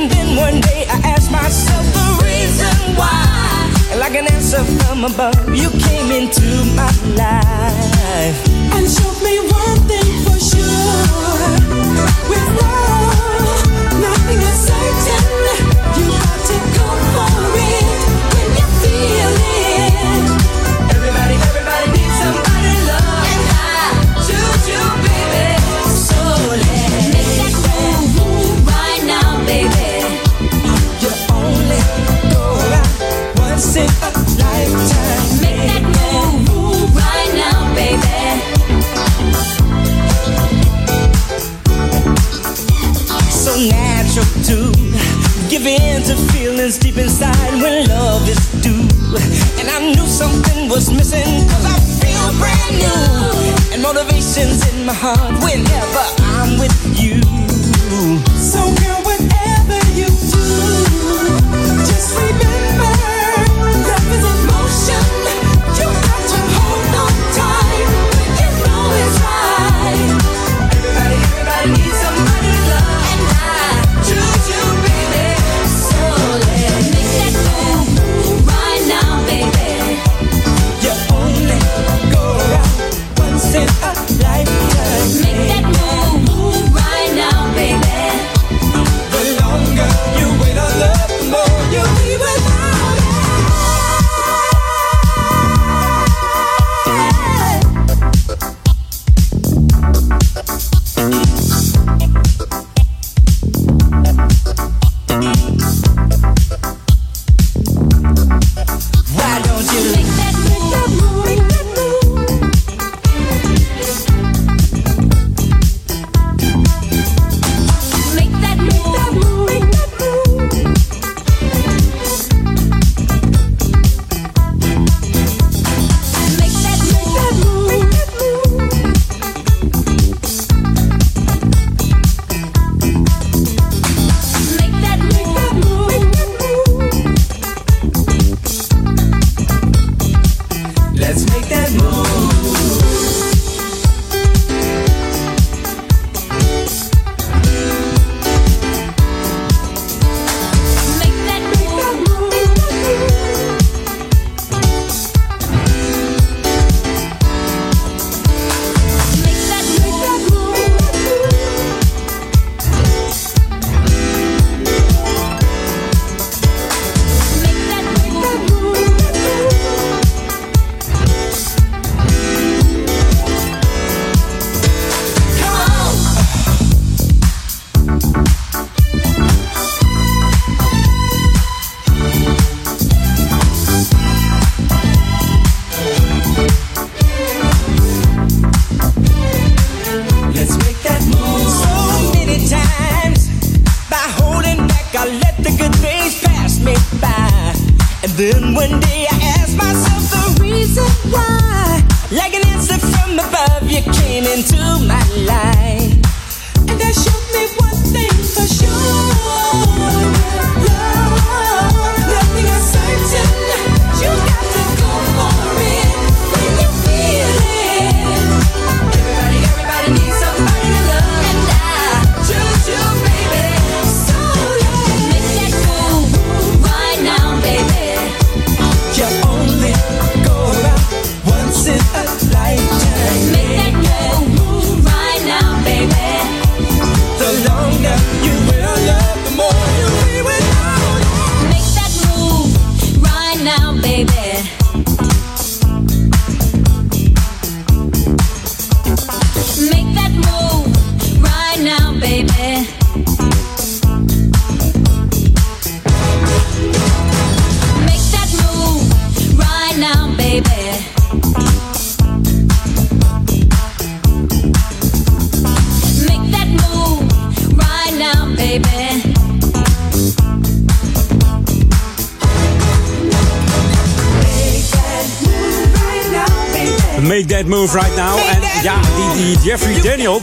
And then one day I asked myself the reason why. And like an answer from above, you came into my life. And showed me one thing for sure. With love, nothing is certain. Natural to give in to feelings deep inside when love is due. And I knew something was missing cause I feel brand new. And motivation's in my heart whenever I'm with you. So girl,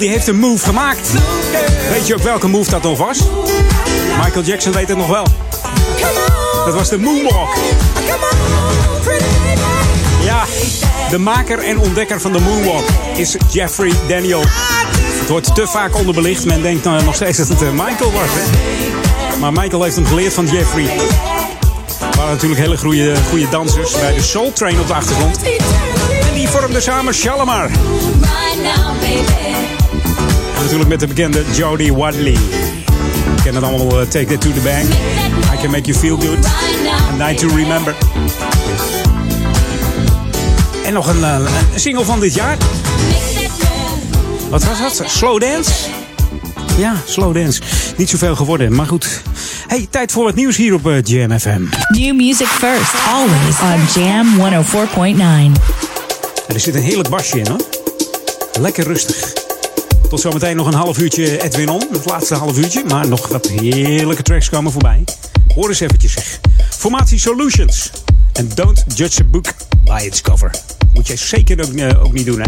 die heeft een move gemaakt. Weet je ook welke move dat nog was? Michael Jackson weet het nog wel. Dat was de Moonwalk. Ja, de maker en ontdekker van de Moonwalk is Jeffrey Daniel. Het wordt te vaak onderbelicht. Men denkt nou nog steeds dat het eh, Michael was. Hè? Maar Michael heeft hem geleerd van Jeffrey. Er waren natuurlijk hele goede, goede dansers bij de Soul Train op de achtergrond. En die vormden samen Shalimar. Natuurlijk met de bekende Jodie Wadley. We kennen het allemaal eh, Take That To The Bank. I Can Make You Feel Good. A Night To Remember. En nog een, eh, een single van dit jaar. Wat was dat? Slow Dance? Ja, Slow Dance. Niet zoveel geworden, maar goed. Hey, tijd voor het nieuws hier op eh, Jam FM. New music first, always on Jam 104.9. En er zit een heerlijk basje in hoor. Lekker rustig. Tot zometeen nog een half uurtje Edwin On. Het laatste half uurtje. Maar nog wat heerlijke tracks komen voorbij. Hoor eens eventjes zeg. Formatie Solutions. En don't judge a book by its cover. Moet jij zeker ook, eh, niet doen hè.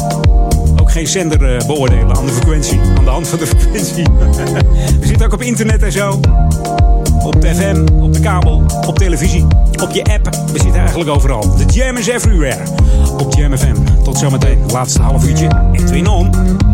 Ook geen zender eh, beoordelen aan de frequentie. Aan de hand van de frequentie. We zitten ook op internet en zo. Op de FM, op de kabel, op televisie, op je app. We zitten eigenlijk overal. De Jam is everywhere. Op Jam FM. Tot zometeen. Laatste half uurtje. Edwin On.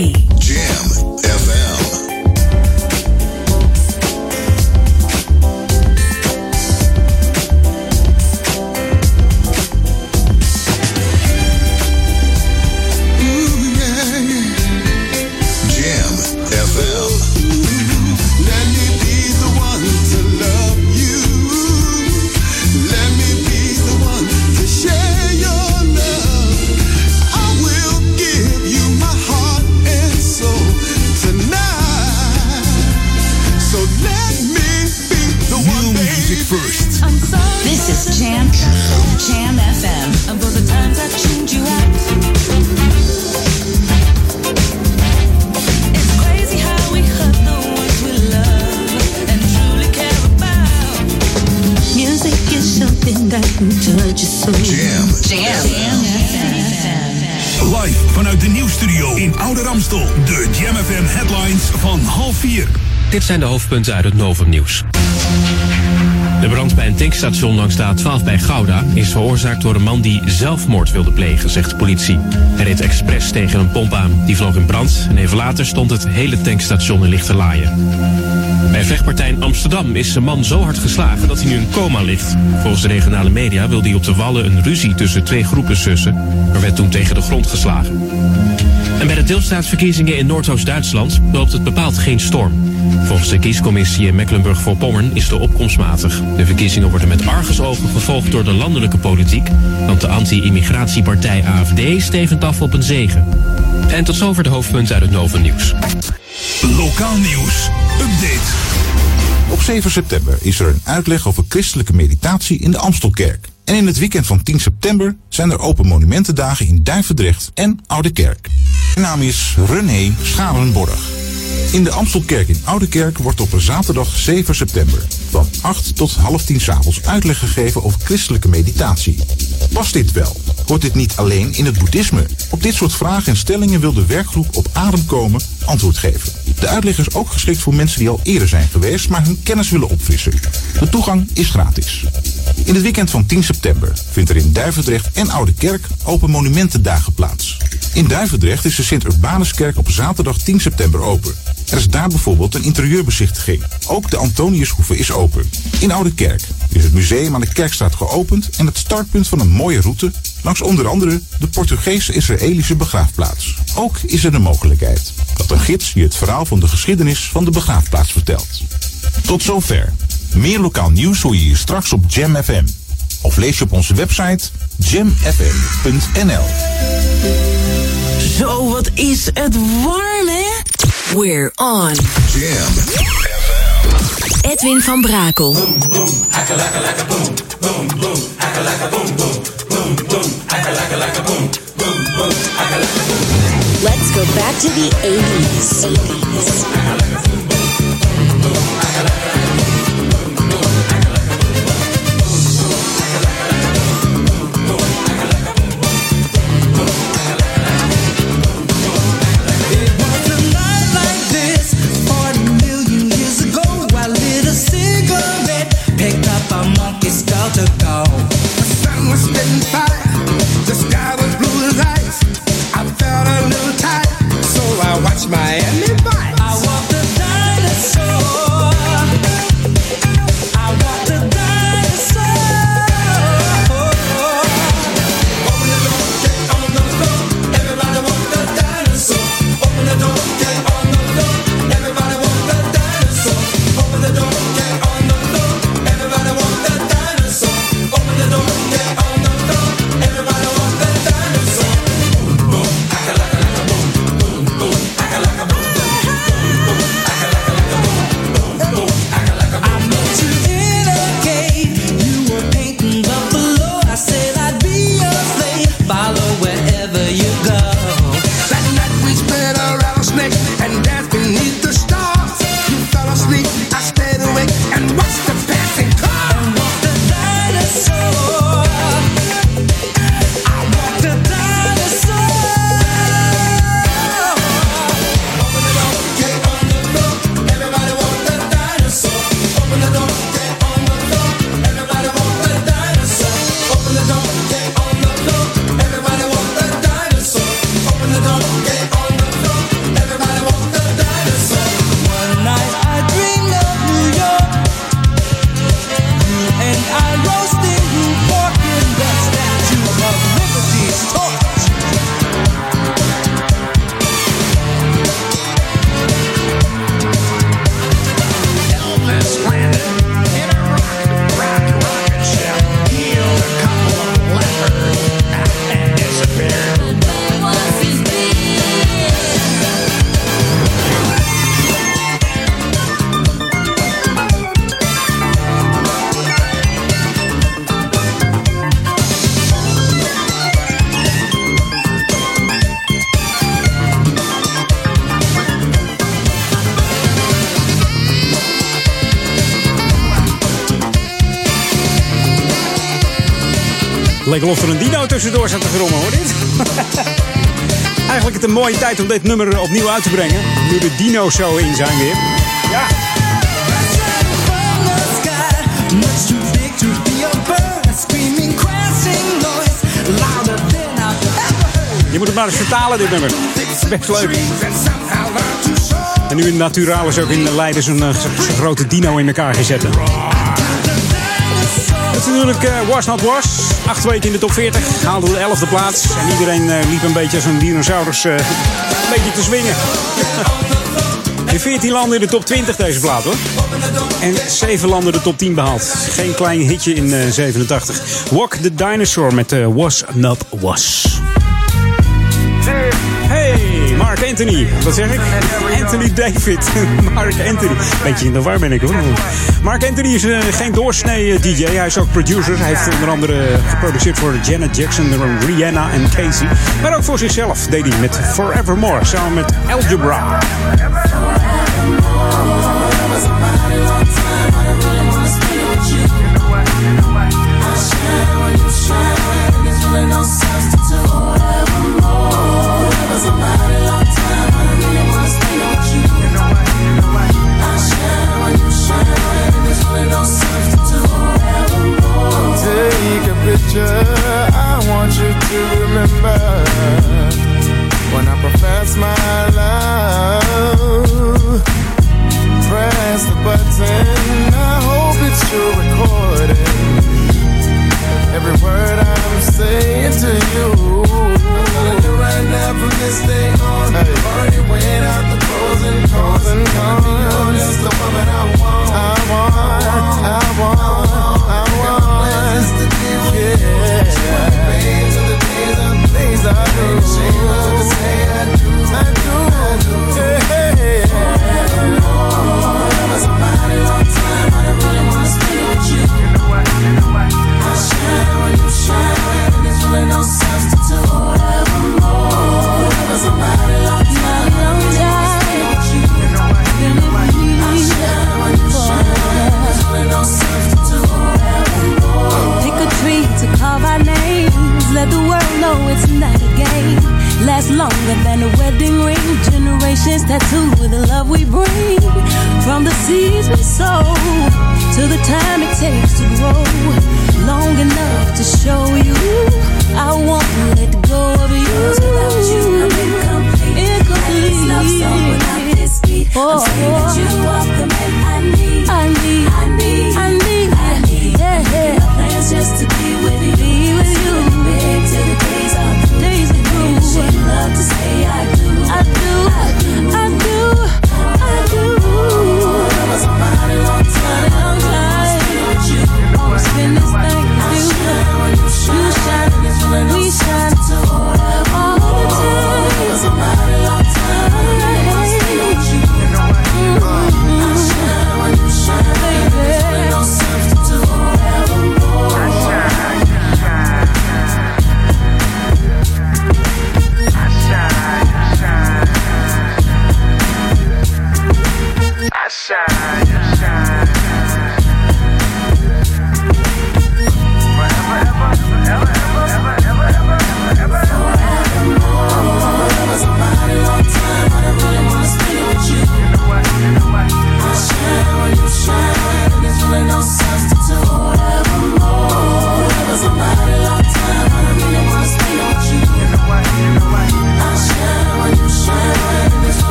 Jam hoofdpunten uit het Novum Nieuws. De brand bij een tankstation langs de A12 bij Gouda is veroorzaakt door een man die zelfmoord wilde plegen, zegt de politie. Hij reed expres tegen een pomp aan. Die vloog in brand en even later stond het hele tankstation in lichte laaien. Bij vechtpartij in Amsterdam is een man zo hard geslagen dat hij nu in coma ligt. Volgens de regionale media wilde hij op de Wallen een ruzie tussen twee groepen sussen, maar werd toen tegen de grond geslagen. En bij de deelstaatsverkiezingen in Noordoost-Duitsland loopt het bepaald geen storm. Volgens de kiescommissie in Mecklenburg-Vorpommern is de opkomst matig. De verkiezingen worden met argusogen gevolgd door de landelijke politiek, want de anti-immigratiepartij AFD stevend af op een zegen. En tot zover de hoofdpunten uit het Noven Nieuws. Lokaal nieuws. Update. Op 7 september is er een uitleg over christelijke meditatie in de Amstelkerk. En in het weekend van 10 september zijn er open monumentendagen in Duivendrecht en Oude Kerk. Mijn naam is René Scharenborg. In de Amstelkerk in Oude Kerk wordt op zaterdag 7 september van 8 tot half 10 s'avonds uitleg gegeven over christelijke meditatie. Past dit wel? Hoort dit niet alleen in het boeddhisme? Op dit soort vragen en stellingen wil de werkgroep op adem komen antwoord geven. De uitleg is ook geschikt voor mensen die al eerder zijn geweest, maar hun kennis willen opfrissen. De toegang is gratis. In het weekend van 10 september vindt er in Duivendrecht en Oude Kerk open monumentendagen plaats. In Duivendrecht is de Sint-Urbanuskerk op zaterdag 10 september open. Er is daar bijvoorbeeld een interieurbezichtiging. Ook de Antoniushoeve is open. In Oude Kerk is het museum aan de Kerkstraat geopend en het startpunt van een mooie route langs onder andere de Portugese-Israëlische begraafplaats. Ook is er de mogelijkheid dat een gids je het verhaal van de geschiedenis van de begraafplaats vertelt. Tot zover. Meer lokaal nieuws hoor je hier straks op Jam FM. Of lees je op onze website jamfm.nl. Zo, wat is het warm, hè? We're on. Jam Edwin van Brakel. Let's go back to the 80s. 80s. Spitting fire, the sky was blue as ice. I felt a lijkt wel er een dino tussendoor zat te grommen hoor dit. Eigenlijk het een mooie tijd om dit nummer opnieuw uit te brengen. Nu de dino's zo in zijn weer. Ja. Je moet het maar eens vertalen, dit nummer. Best leuk. En nu in Naturalis ook in Leiden zo'n eh, grote dino in elkaar gezet. Dat is natuurlijk uh, Was Not Was acht weken in de top 40. Haalde de 11e plaats. En iedereen uh, liep een beetje als een dinosaurus uh, een beetje te swingen. In 14 landen in de top 20 deze plaat hoor. En 7 landen de top 10 behaald. Geen klein hitje in uh, 87. Walk the Dinosaur met eh, Was Not Was. Mark Anthony. Wat zeg ik? Anthony David. Mark Anthony. Beetje in de war ben ik hoor. Mark Anthony is uh, geen doorsnee eh, DJ. Hij is ook producer. Hij heeft onder andere geproduceerd voor Janet Jackson, Rihanna en Casey. Maar ook voor zichzelf deed hij met Forevermore samen met Algebra.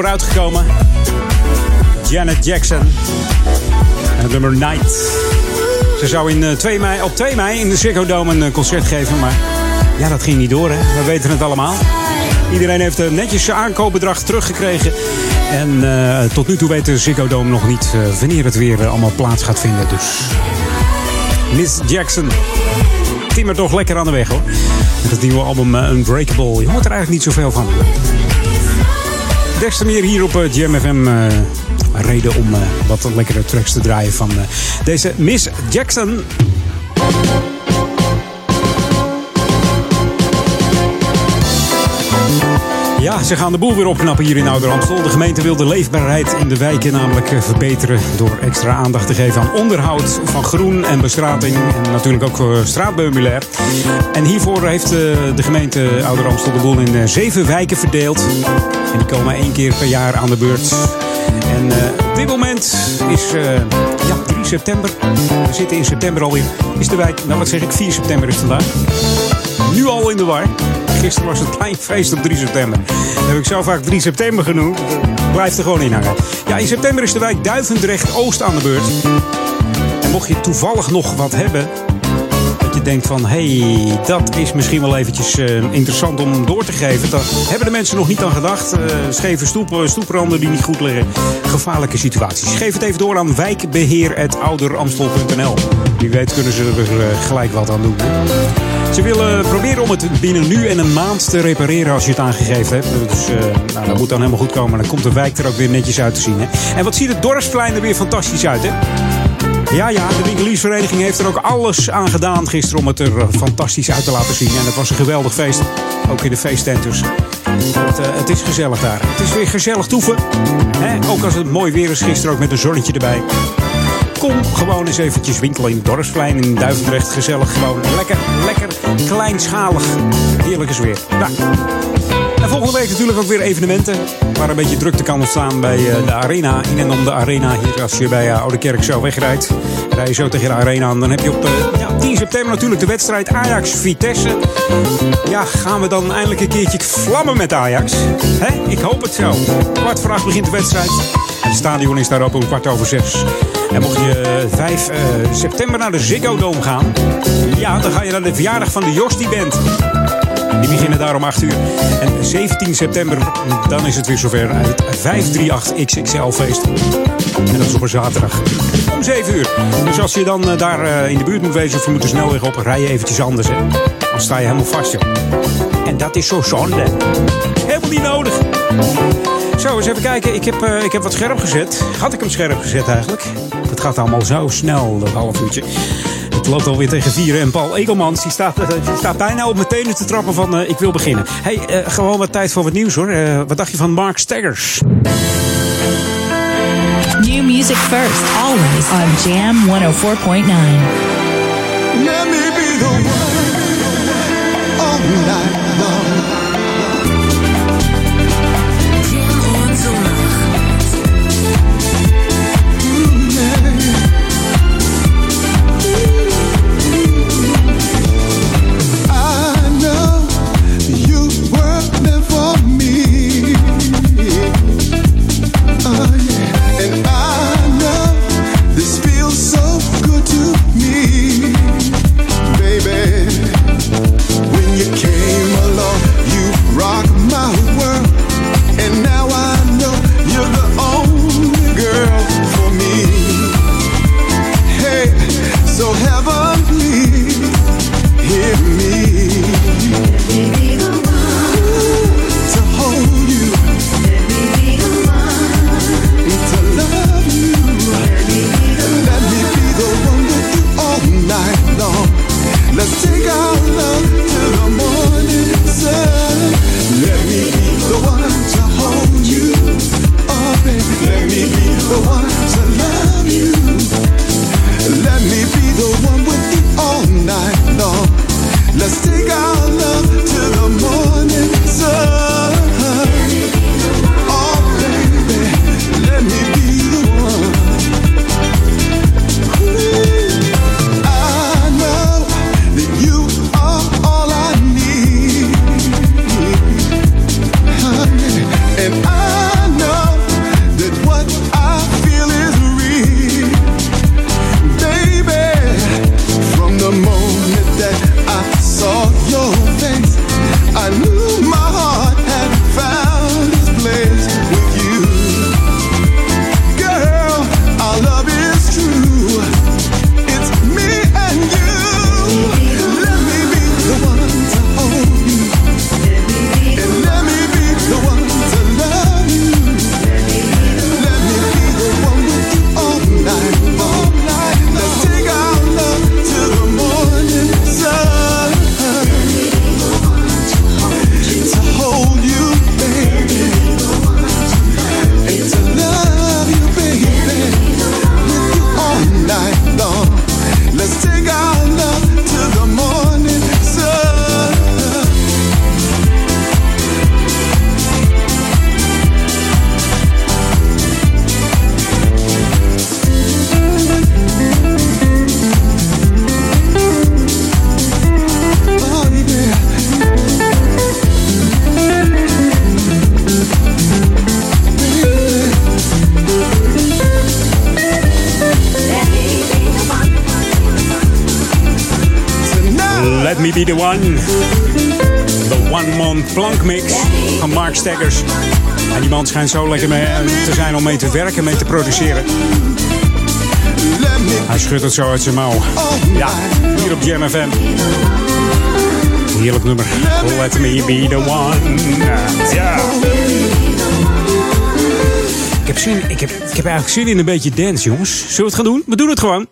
Oktober uitgekomen. Janet Jackson. En het nummer Night. Ze zou in 2 mei, op 2 mei in de Ziggo Dome een concert geven, maar ja, dat ging niet door, hè. We weten het allemaal. Iedereen heeft een netjes zijn aankoopbedrag teruggekregen. En tot nu toe weet de Ziggo Dome nog niet wanneer het weer allemaal plaats gaat vinden. Dus Miss Jackson timmer toch lekker aan de weg hoor. Met het nieuwe album Unbreakable. Je hoort er eigenlijk niet zoveel van. Des te meer hier op Jam FM reden om wat lekkere tracks te draaien van deze Miss Jackson. Ze gaan de boel weer opknappen hier in Ouder. De gemeente wil de leefbaarheid in de wijken namelijk verbeteren door extra aandacht te geven aan onderhoud van groen en bestrating en natuurlijk ook voor straatmeubilair. En hiervoor heeft de gemeente Ouder de boel in zeven wijken verdeeld. En die komen één keer per jaar aan de beurt. En op dit moment is ja, 3 september. We zitten in september alweer. Is de wijk, nou wat zeg ik, 4 september is vandaag. Nu al in de war. Gisteren was het klein feest op 3 september. Dat heb ik zo vaak 3 september genoemd. Blijft er gewoon in hangen. Ja, in september is de wijk Duivendrecht Oost aan de beurt. En mocht je toevallig nog wat hebben. Dat je denkt van, hé, hey, dat is misschien wel eventjes uh, interessant om door te geven. Daar hebben de mensen nog niet aan gedacht. Uh, scheve stoep, stoepranden die niet goed liggen. Gevaarlijke situaties. Geef het even door aan wijkbeheer.ouderamstel.nl Wie weet kunnen ze er uh, gelijk wat aan doen. Ze willen proberen om het binnen nu en een maand te repareren als je het aangegeven hebt. Dus nou, dat moet dan helemaal goed komen. Dan komt de wijk er ook weer netjes uit te zien. Hè? En wat ziet het dorpsplein er weer fantastisch uit, hè? Ja, ja, de winkeliersvereniging heeft er ook alles aan gedaan gisteren om het er fantastisch uit te laten zien. En het was een geweldig feest, ook in de feesttent dus. Het, uh, het is gezellig daar. Het is weer gezellig toeven. Hè? Ook als het mooi weer is gisteren, ook met een zonnetje erbij. Kom gewoon eens eventjes winkelen in Dorpsplein in Duivendrecht. Gezellig, gewoon lekker, lekker kleinschalig. Heerlijke sfeer. Nou. En volgende week natuurlijk ook weer evenementen. Waar een beetje drukte kan ontstaan bij uh, de arena. In en om de arena. Hier als je bij uh, Oude Kerk zo wegrijdt. Rij je zo tegen de arena aan. Dan heb je op uh, ja, 10 september natuurlijk de wedstrijd Ajax-Vitesse. Ja, gaan we dan eindelijk een keertje vlammen met Ajax? Hè? Ik hoop het zo. Kwart voor acht begint de wedstrijd. En het stadion is daar open om kwart over zes. En mocht je 5 uh, september naar de Ziggo Dome gaan, ja, dan ga je naar de verjaardag van de Jostie Band. Die beginnen daar om 8 uur. En 17 september, dan is het weer zover. Het 538 XXL feest. En dat is op een zaterdag. Om 7 uur. Dus als je dan uh, daar in de buurt moet wezen of je moet de snelweg op, rij je eventjes anders. Hè. Dan sta je helemaal vast. Joh. En dat is zo zonde. Helemaal niet nodig. Zo, eens even kijken. Ik heb, uh, ik heb wat scherp gezet. Had ik hem scherp gezet eigenlijk? Het gaat allemaal zo snel, dat half uurtje. Het loopt alweer tegen vieren. En Paul Egelmans die staat, uh, die staat bijna op mijn tenen te trappen van uh, ik wil beginnen. hey, uh, gewoon wat tijd voor wat nieuws hoor. wat dacht je van Mark Staggers? New music first, always on Jam 104.9. Let me be the one all night The One. The One Month Plank Mix van Mark Staggers. En die man schijnt zo lekker mee te zijn om mee te werken, mee te produceren. Hij schudt het zo uit zijn mouw. Ja, hier op Jam. Heerlijk nummer. Let me be the one. Ja. Ik heb, zin, ik, heb, ik heb eigenlijk zin in een beetje dance, jongens. Zullen we het gaan doen? We doen het gewoon.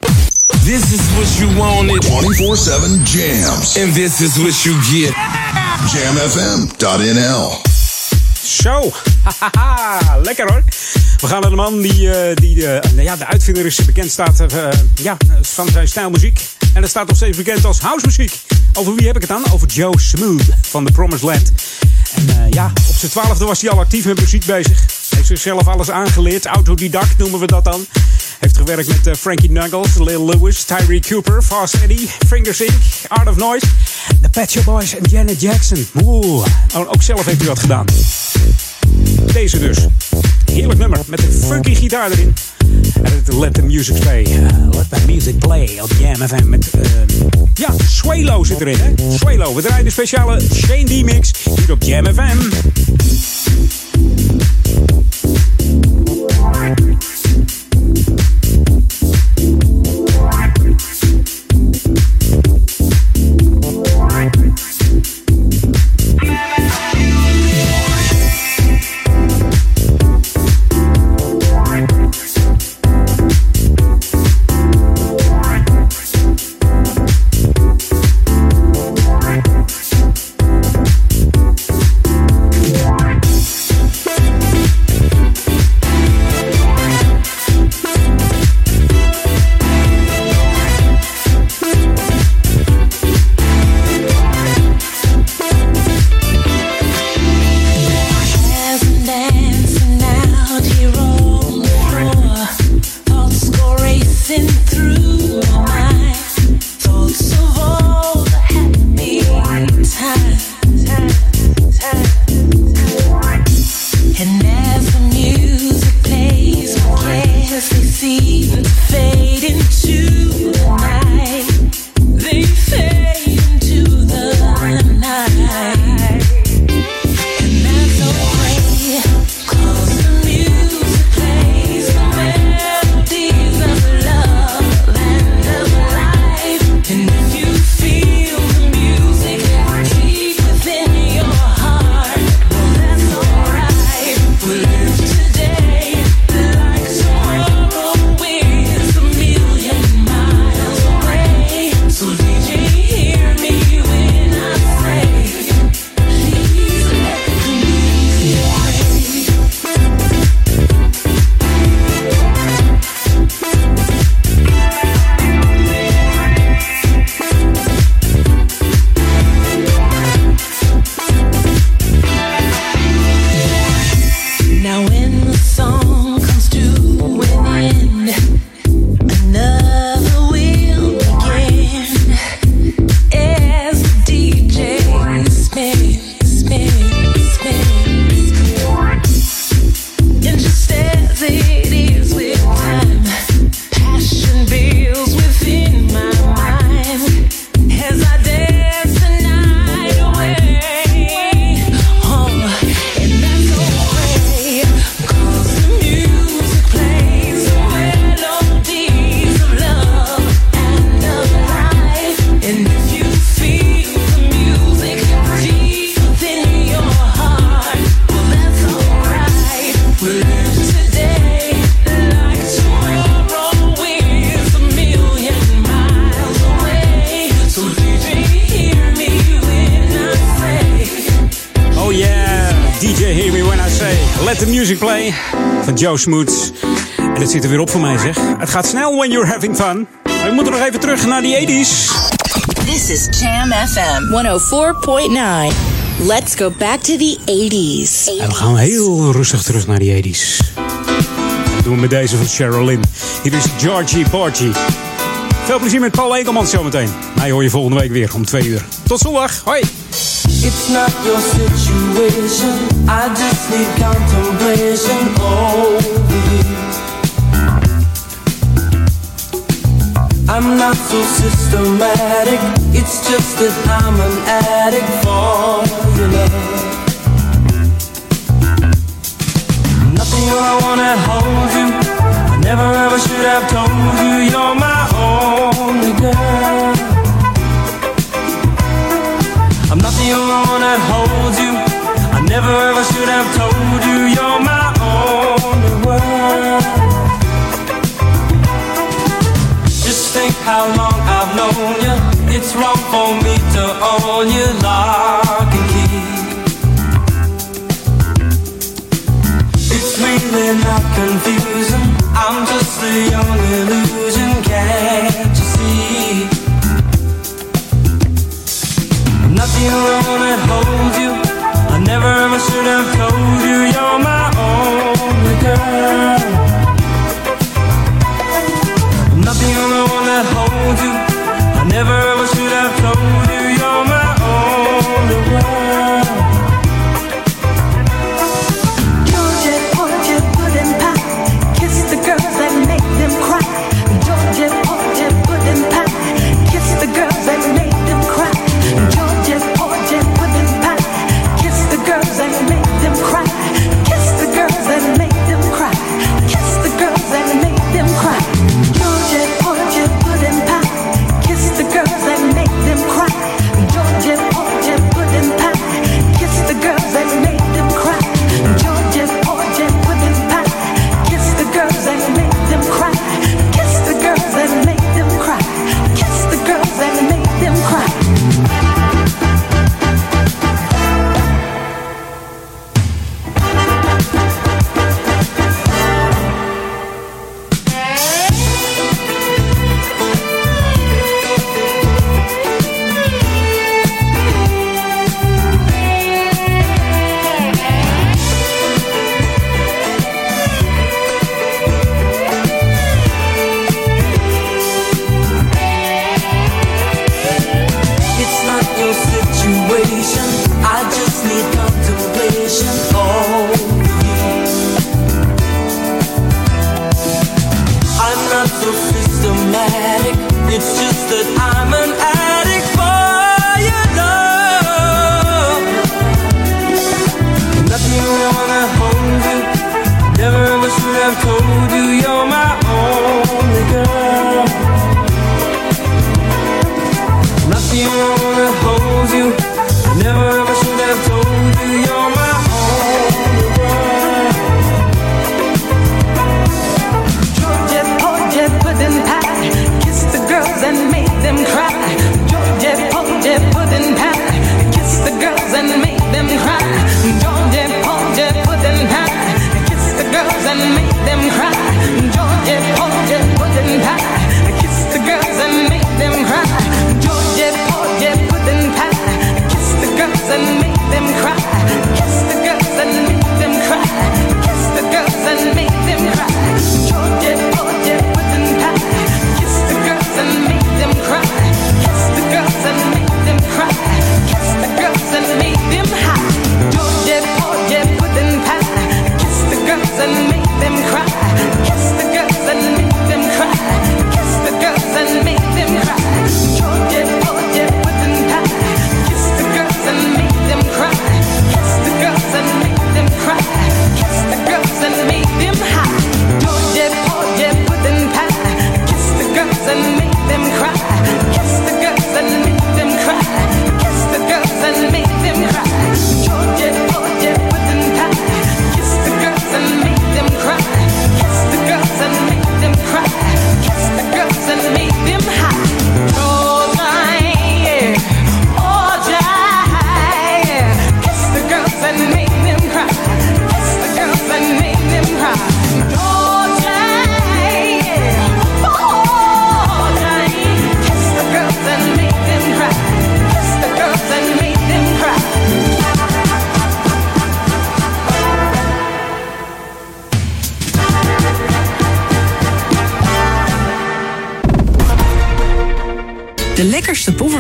This is what you wanted. 24-7 jams. And this is what you get. Jamfm.nl Zo, hahaha, lekker hoor. We gaan naar de man die, eh, die eh, nou ja, de uitvinder is, bekend staat eh, ja, van zijn stijlmuziek. En dat staat nog steeds bekend als housemuziek. Over wie heb ik het dan? Over Joe Smooth van The Promised Land. En eh, ja, op zijn twaalfde was hij al actief met muziek bezig. Heeft zichzelf alles aangeleerd, autodidact noemen we dat dan. Heeft gewerkt met eh, Frankie Knuckles, Lil Lewis, Tyree Cooper, Fast Eddie, Fingers Inc., Art of Noise, The Pet Shop Boys en Janet Jackson. Oeh, oh, ook zelf heeft hij wat gedaan. Deze dus. Heerlijk nummer met een funky gitaar erin. En Let the Music Play. eh, let the Music Play op Jam FM. Met, eh, ja, Swalo zit erin, hè? Swalo. We draaien de speciale Shane D-mix hier op Jam FM. Joe Smoots. En het zit er weer op voor mij zeg. Het gaat snel when you're having fun. Maar we moeten nog even terug naar die 80s. This is Jam FM 104.9. Let's go back to the 80s. En we gaan heel rustig terug naar die 80s. Dat doen we met deze van Cheryl Lynn. Hier is Georgie Porgy. Veel plezier met Paul Ekelmans zometeen. Mij hoor je volgende week weer om twee uur. Tot zondag. Hoi. It's not your situation. I just need contemplation over you. I I'm not so systematic. It's just that I'm an addict for your love. Nothing I wanna hold you. I never ever should have told you you're my only girl. The one that holds you. I never ever should have told you you're my only world. Just think how long I've known you. It's wrong for me to own you lock and key. It's really not confusing. I'm just a young illusion, can't The only one that holds you. I never ever should have told you you're my only girl. I'm not the only one that holds you. I never ever should have told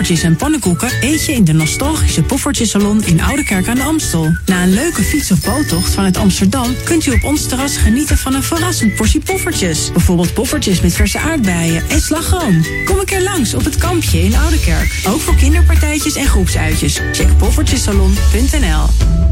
en pannenkoeken eet je in de nostalgische Poffertjesalon in Oudekerk aan de Amstel. Na een leuke fiets- of boottocht vanuit Amsterdam kunt u op ons terras genieten van een verrassend portie poffertjes. Bijvoorbeeld poffertjes met verse aardbeien en slagroom. Kom een keer langs op het kampje in Oudekerk. Ook voor kinderpartijtjes en groepsuitjes. Check poffertjesalon.nl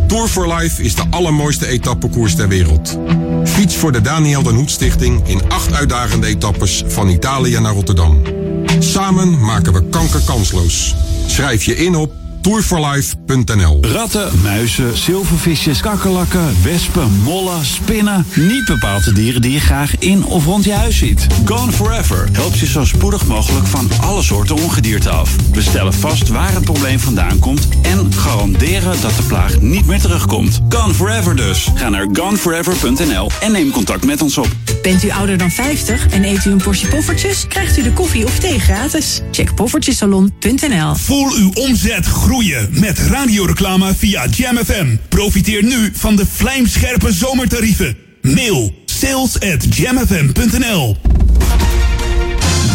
Tour for Life is de allermooiste etappekoers ter wereld. Fiets voor de Daniel den Hoed Stichting in acht uitdagende etappes van Italië naar Rotterdam. Samen maken we kanker kansloos. Schrijf je in op tourforlife.nl Ratten, muizen, zilvervisjes, kakkerlakken, wespen, mollen, spinnen. Niet bepaald de dieren die je graag in of rond je huis ziet. Gone Forever helpt je zo spoedig mogelijk van alle soorten ongedierte af. We stellen vast waar het probleem vandaan komt en garanderen dat de plaag niet meer terugkomt. Gone Forever dus. Ga naar goneforever.nl en neem contact met ons op. Bent u ouder dan 50 en eet u een portie poffertjes? Krijgt u de koffie of thee gratis. Check poffertjesalon.nl Voel uw omzet groeien met radioreclame via Jam FM. Profiteer nu van de vlijmscherpe zomertarieven. Mail sales at jamfm.nl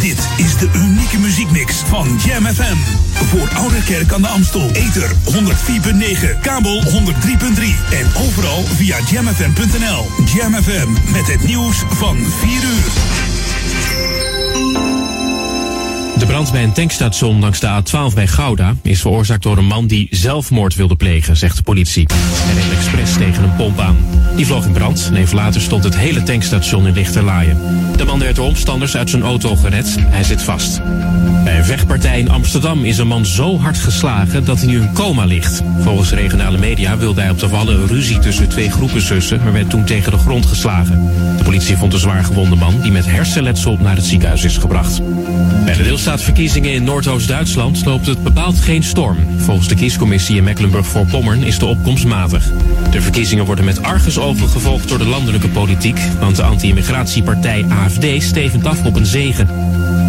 Dit is de unieke muziekmix van Jam FM. Voor Oude Kerk aan de Amstel. Ether 104.9, kabel 103.3 en overal via jamfm.nl. Jam FM met het nieuws van 4 uur. De brand bij een tankstation langs de A12 bij Gouda is veroorzaakt door een man die zelfmoord wilde plegen, zegt de politie. Hij reed expres tegen een pomp aan. Die vloog in brand en even later stond het hele tankstation in lichterlaaien. De man werd door omstanders uit zijn auto gered. Hij zit vast. Bij een vechtpartij in Amsterdam is een man zo hard geslagen dat hij nu in coma ligt. Volgens regionale media wilde hij op de wallen een ruzie tussen twee groepen zussen, maar werd toen tegen de grond geslagen. De politie vond een zwaar gewonde man die met hersenletsel naar het ziekenhuis is gebracht. Bij de deelstaatsverkiezingen in Noordoost-Duitsland loopt het bepaald geen storm. Volgens de kiescommissie in Mecklenburg-Voorpommern is de opkomst matig. De verkiezingen worden met argusogen gevolgd door de landelijke politiek, want de anti-immigratiepartij AFD stevend af op een zegen.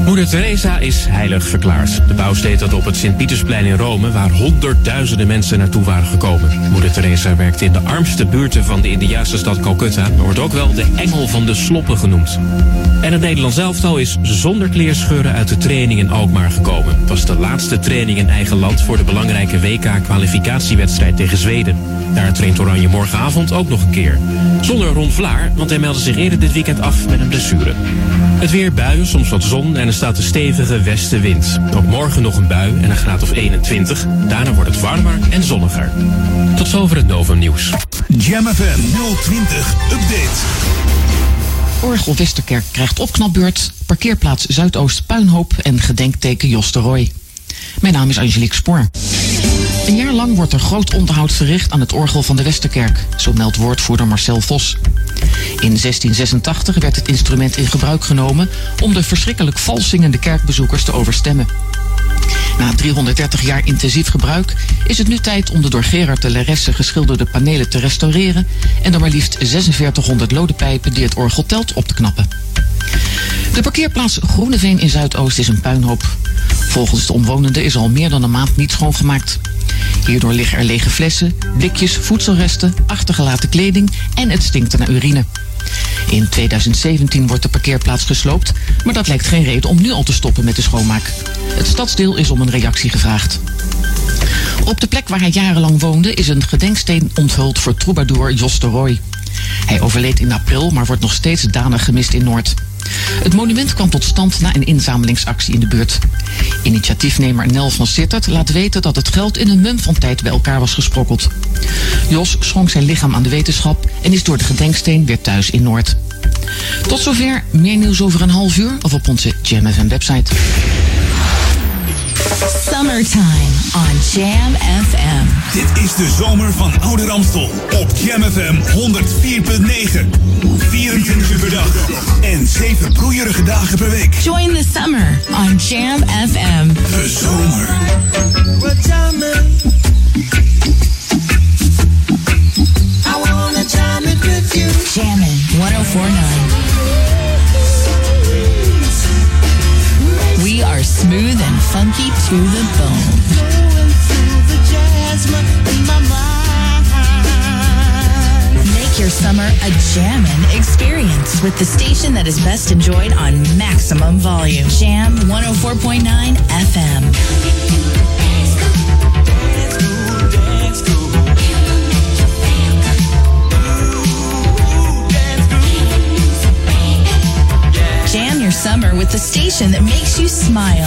Moeder Teresa is heilig verklaard. De bouwsteed dat op het Sint-Pietersplein in Rome, waar honderdduizenden mensen naartoe waren gekomen. Moeder Teresa werkte in de armste buurten van de Indiaanse stad Calcutta, maar wordt ook wel de engel van de sloppen genoemd. En het Nederlands elftal is zonder kleerscheuren uit de training in Alkmaar gekomen. Het was de laatste training in eigen land voor de belangrijke WK-kwalificatiewedstrijd tegen Zweden. Daar traint Oranje morgenavond ook nog een keer. Zonder Ron Vlaar, want hij meldde zich eerder dit weekend af met een blessure. Het weer buien, soms wat zon en er staat een stevige westenwind. Ook morgen nog een bui en een graad of 21. Daarna wordt het warmer en zonniger. Tot zover het Novum Nieuws. Jam FM 020 Update. Orgel Westerkerk krijgt opknapbeurt, parkeerplaats Zuidoost Puinhoop en gedenkteken Jos de Roy. Mijn naam is Angelique Spoor. Een jaar lang wordt er groot onderhoud verricht aan het orgel van de Westerkerk, zo meldt woordvoerder Marcel Vos. In 1686 werd het instrument in gebruik genomen om de verschrikkelijk vals zingende kerkbezoekers te overstemmen. Na 330 jaar intensief gebruik is het nu tijd om de door Gerard de Leresse geschilderde panelen te restaureren en de maar liefst 4600 lode pijpen die het orgel telt op te knappen. De parkeerplaats Groeneveen in Zuidoost is een puinhoop. Volgens de omwonenden is al meer dan een maand niet schoongemaakt. Hierdoor liggen er lege flessen, blikjes, voedselresten, achtergelaten kleding en het stinkt naar urine. In 2017 wordt de parkeerplaats gesloopt, maar dat lijkt geen reden om nu al te stoppen met de schoonmaak. Het stadsdeel is om een reactie gevraagd. Op de plek waar hij jarenlang woonde is een gedenksteen onthuld voor troubadour Jos de Roy. Hij overleed in april, maar wordt nog steeds danig gemist in Noord. Het monument kwam tot stand na een inzamelingsactie in de buurt. Initiatiefnemer Nel van Sittert laat weten dat het geld in een mum van tijd bij elkaar was gesprokkeld. Jos schonk zijn lichaam aan de wetenschap en is door de gedenksteen weer thuis in Noord. Tot zover, meer nieuws over een half uur of op onze Jam FM website. Summertime on Jam FM. Dit is de zomer van Oude Ramstel op Jam FM 104.9. 24 uur per dag en 7 broeierige dagen per week. Join the summer on Jam FM. De zomer. I wanna jam it with you. Jammin' 1049. Are smooth and funky to the bone. Make your summer a jammin' experience with the station that is best enjoyed on maximum volume. Jam 104.9 FM. Summer with the station that makes you smile.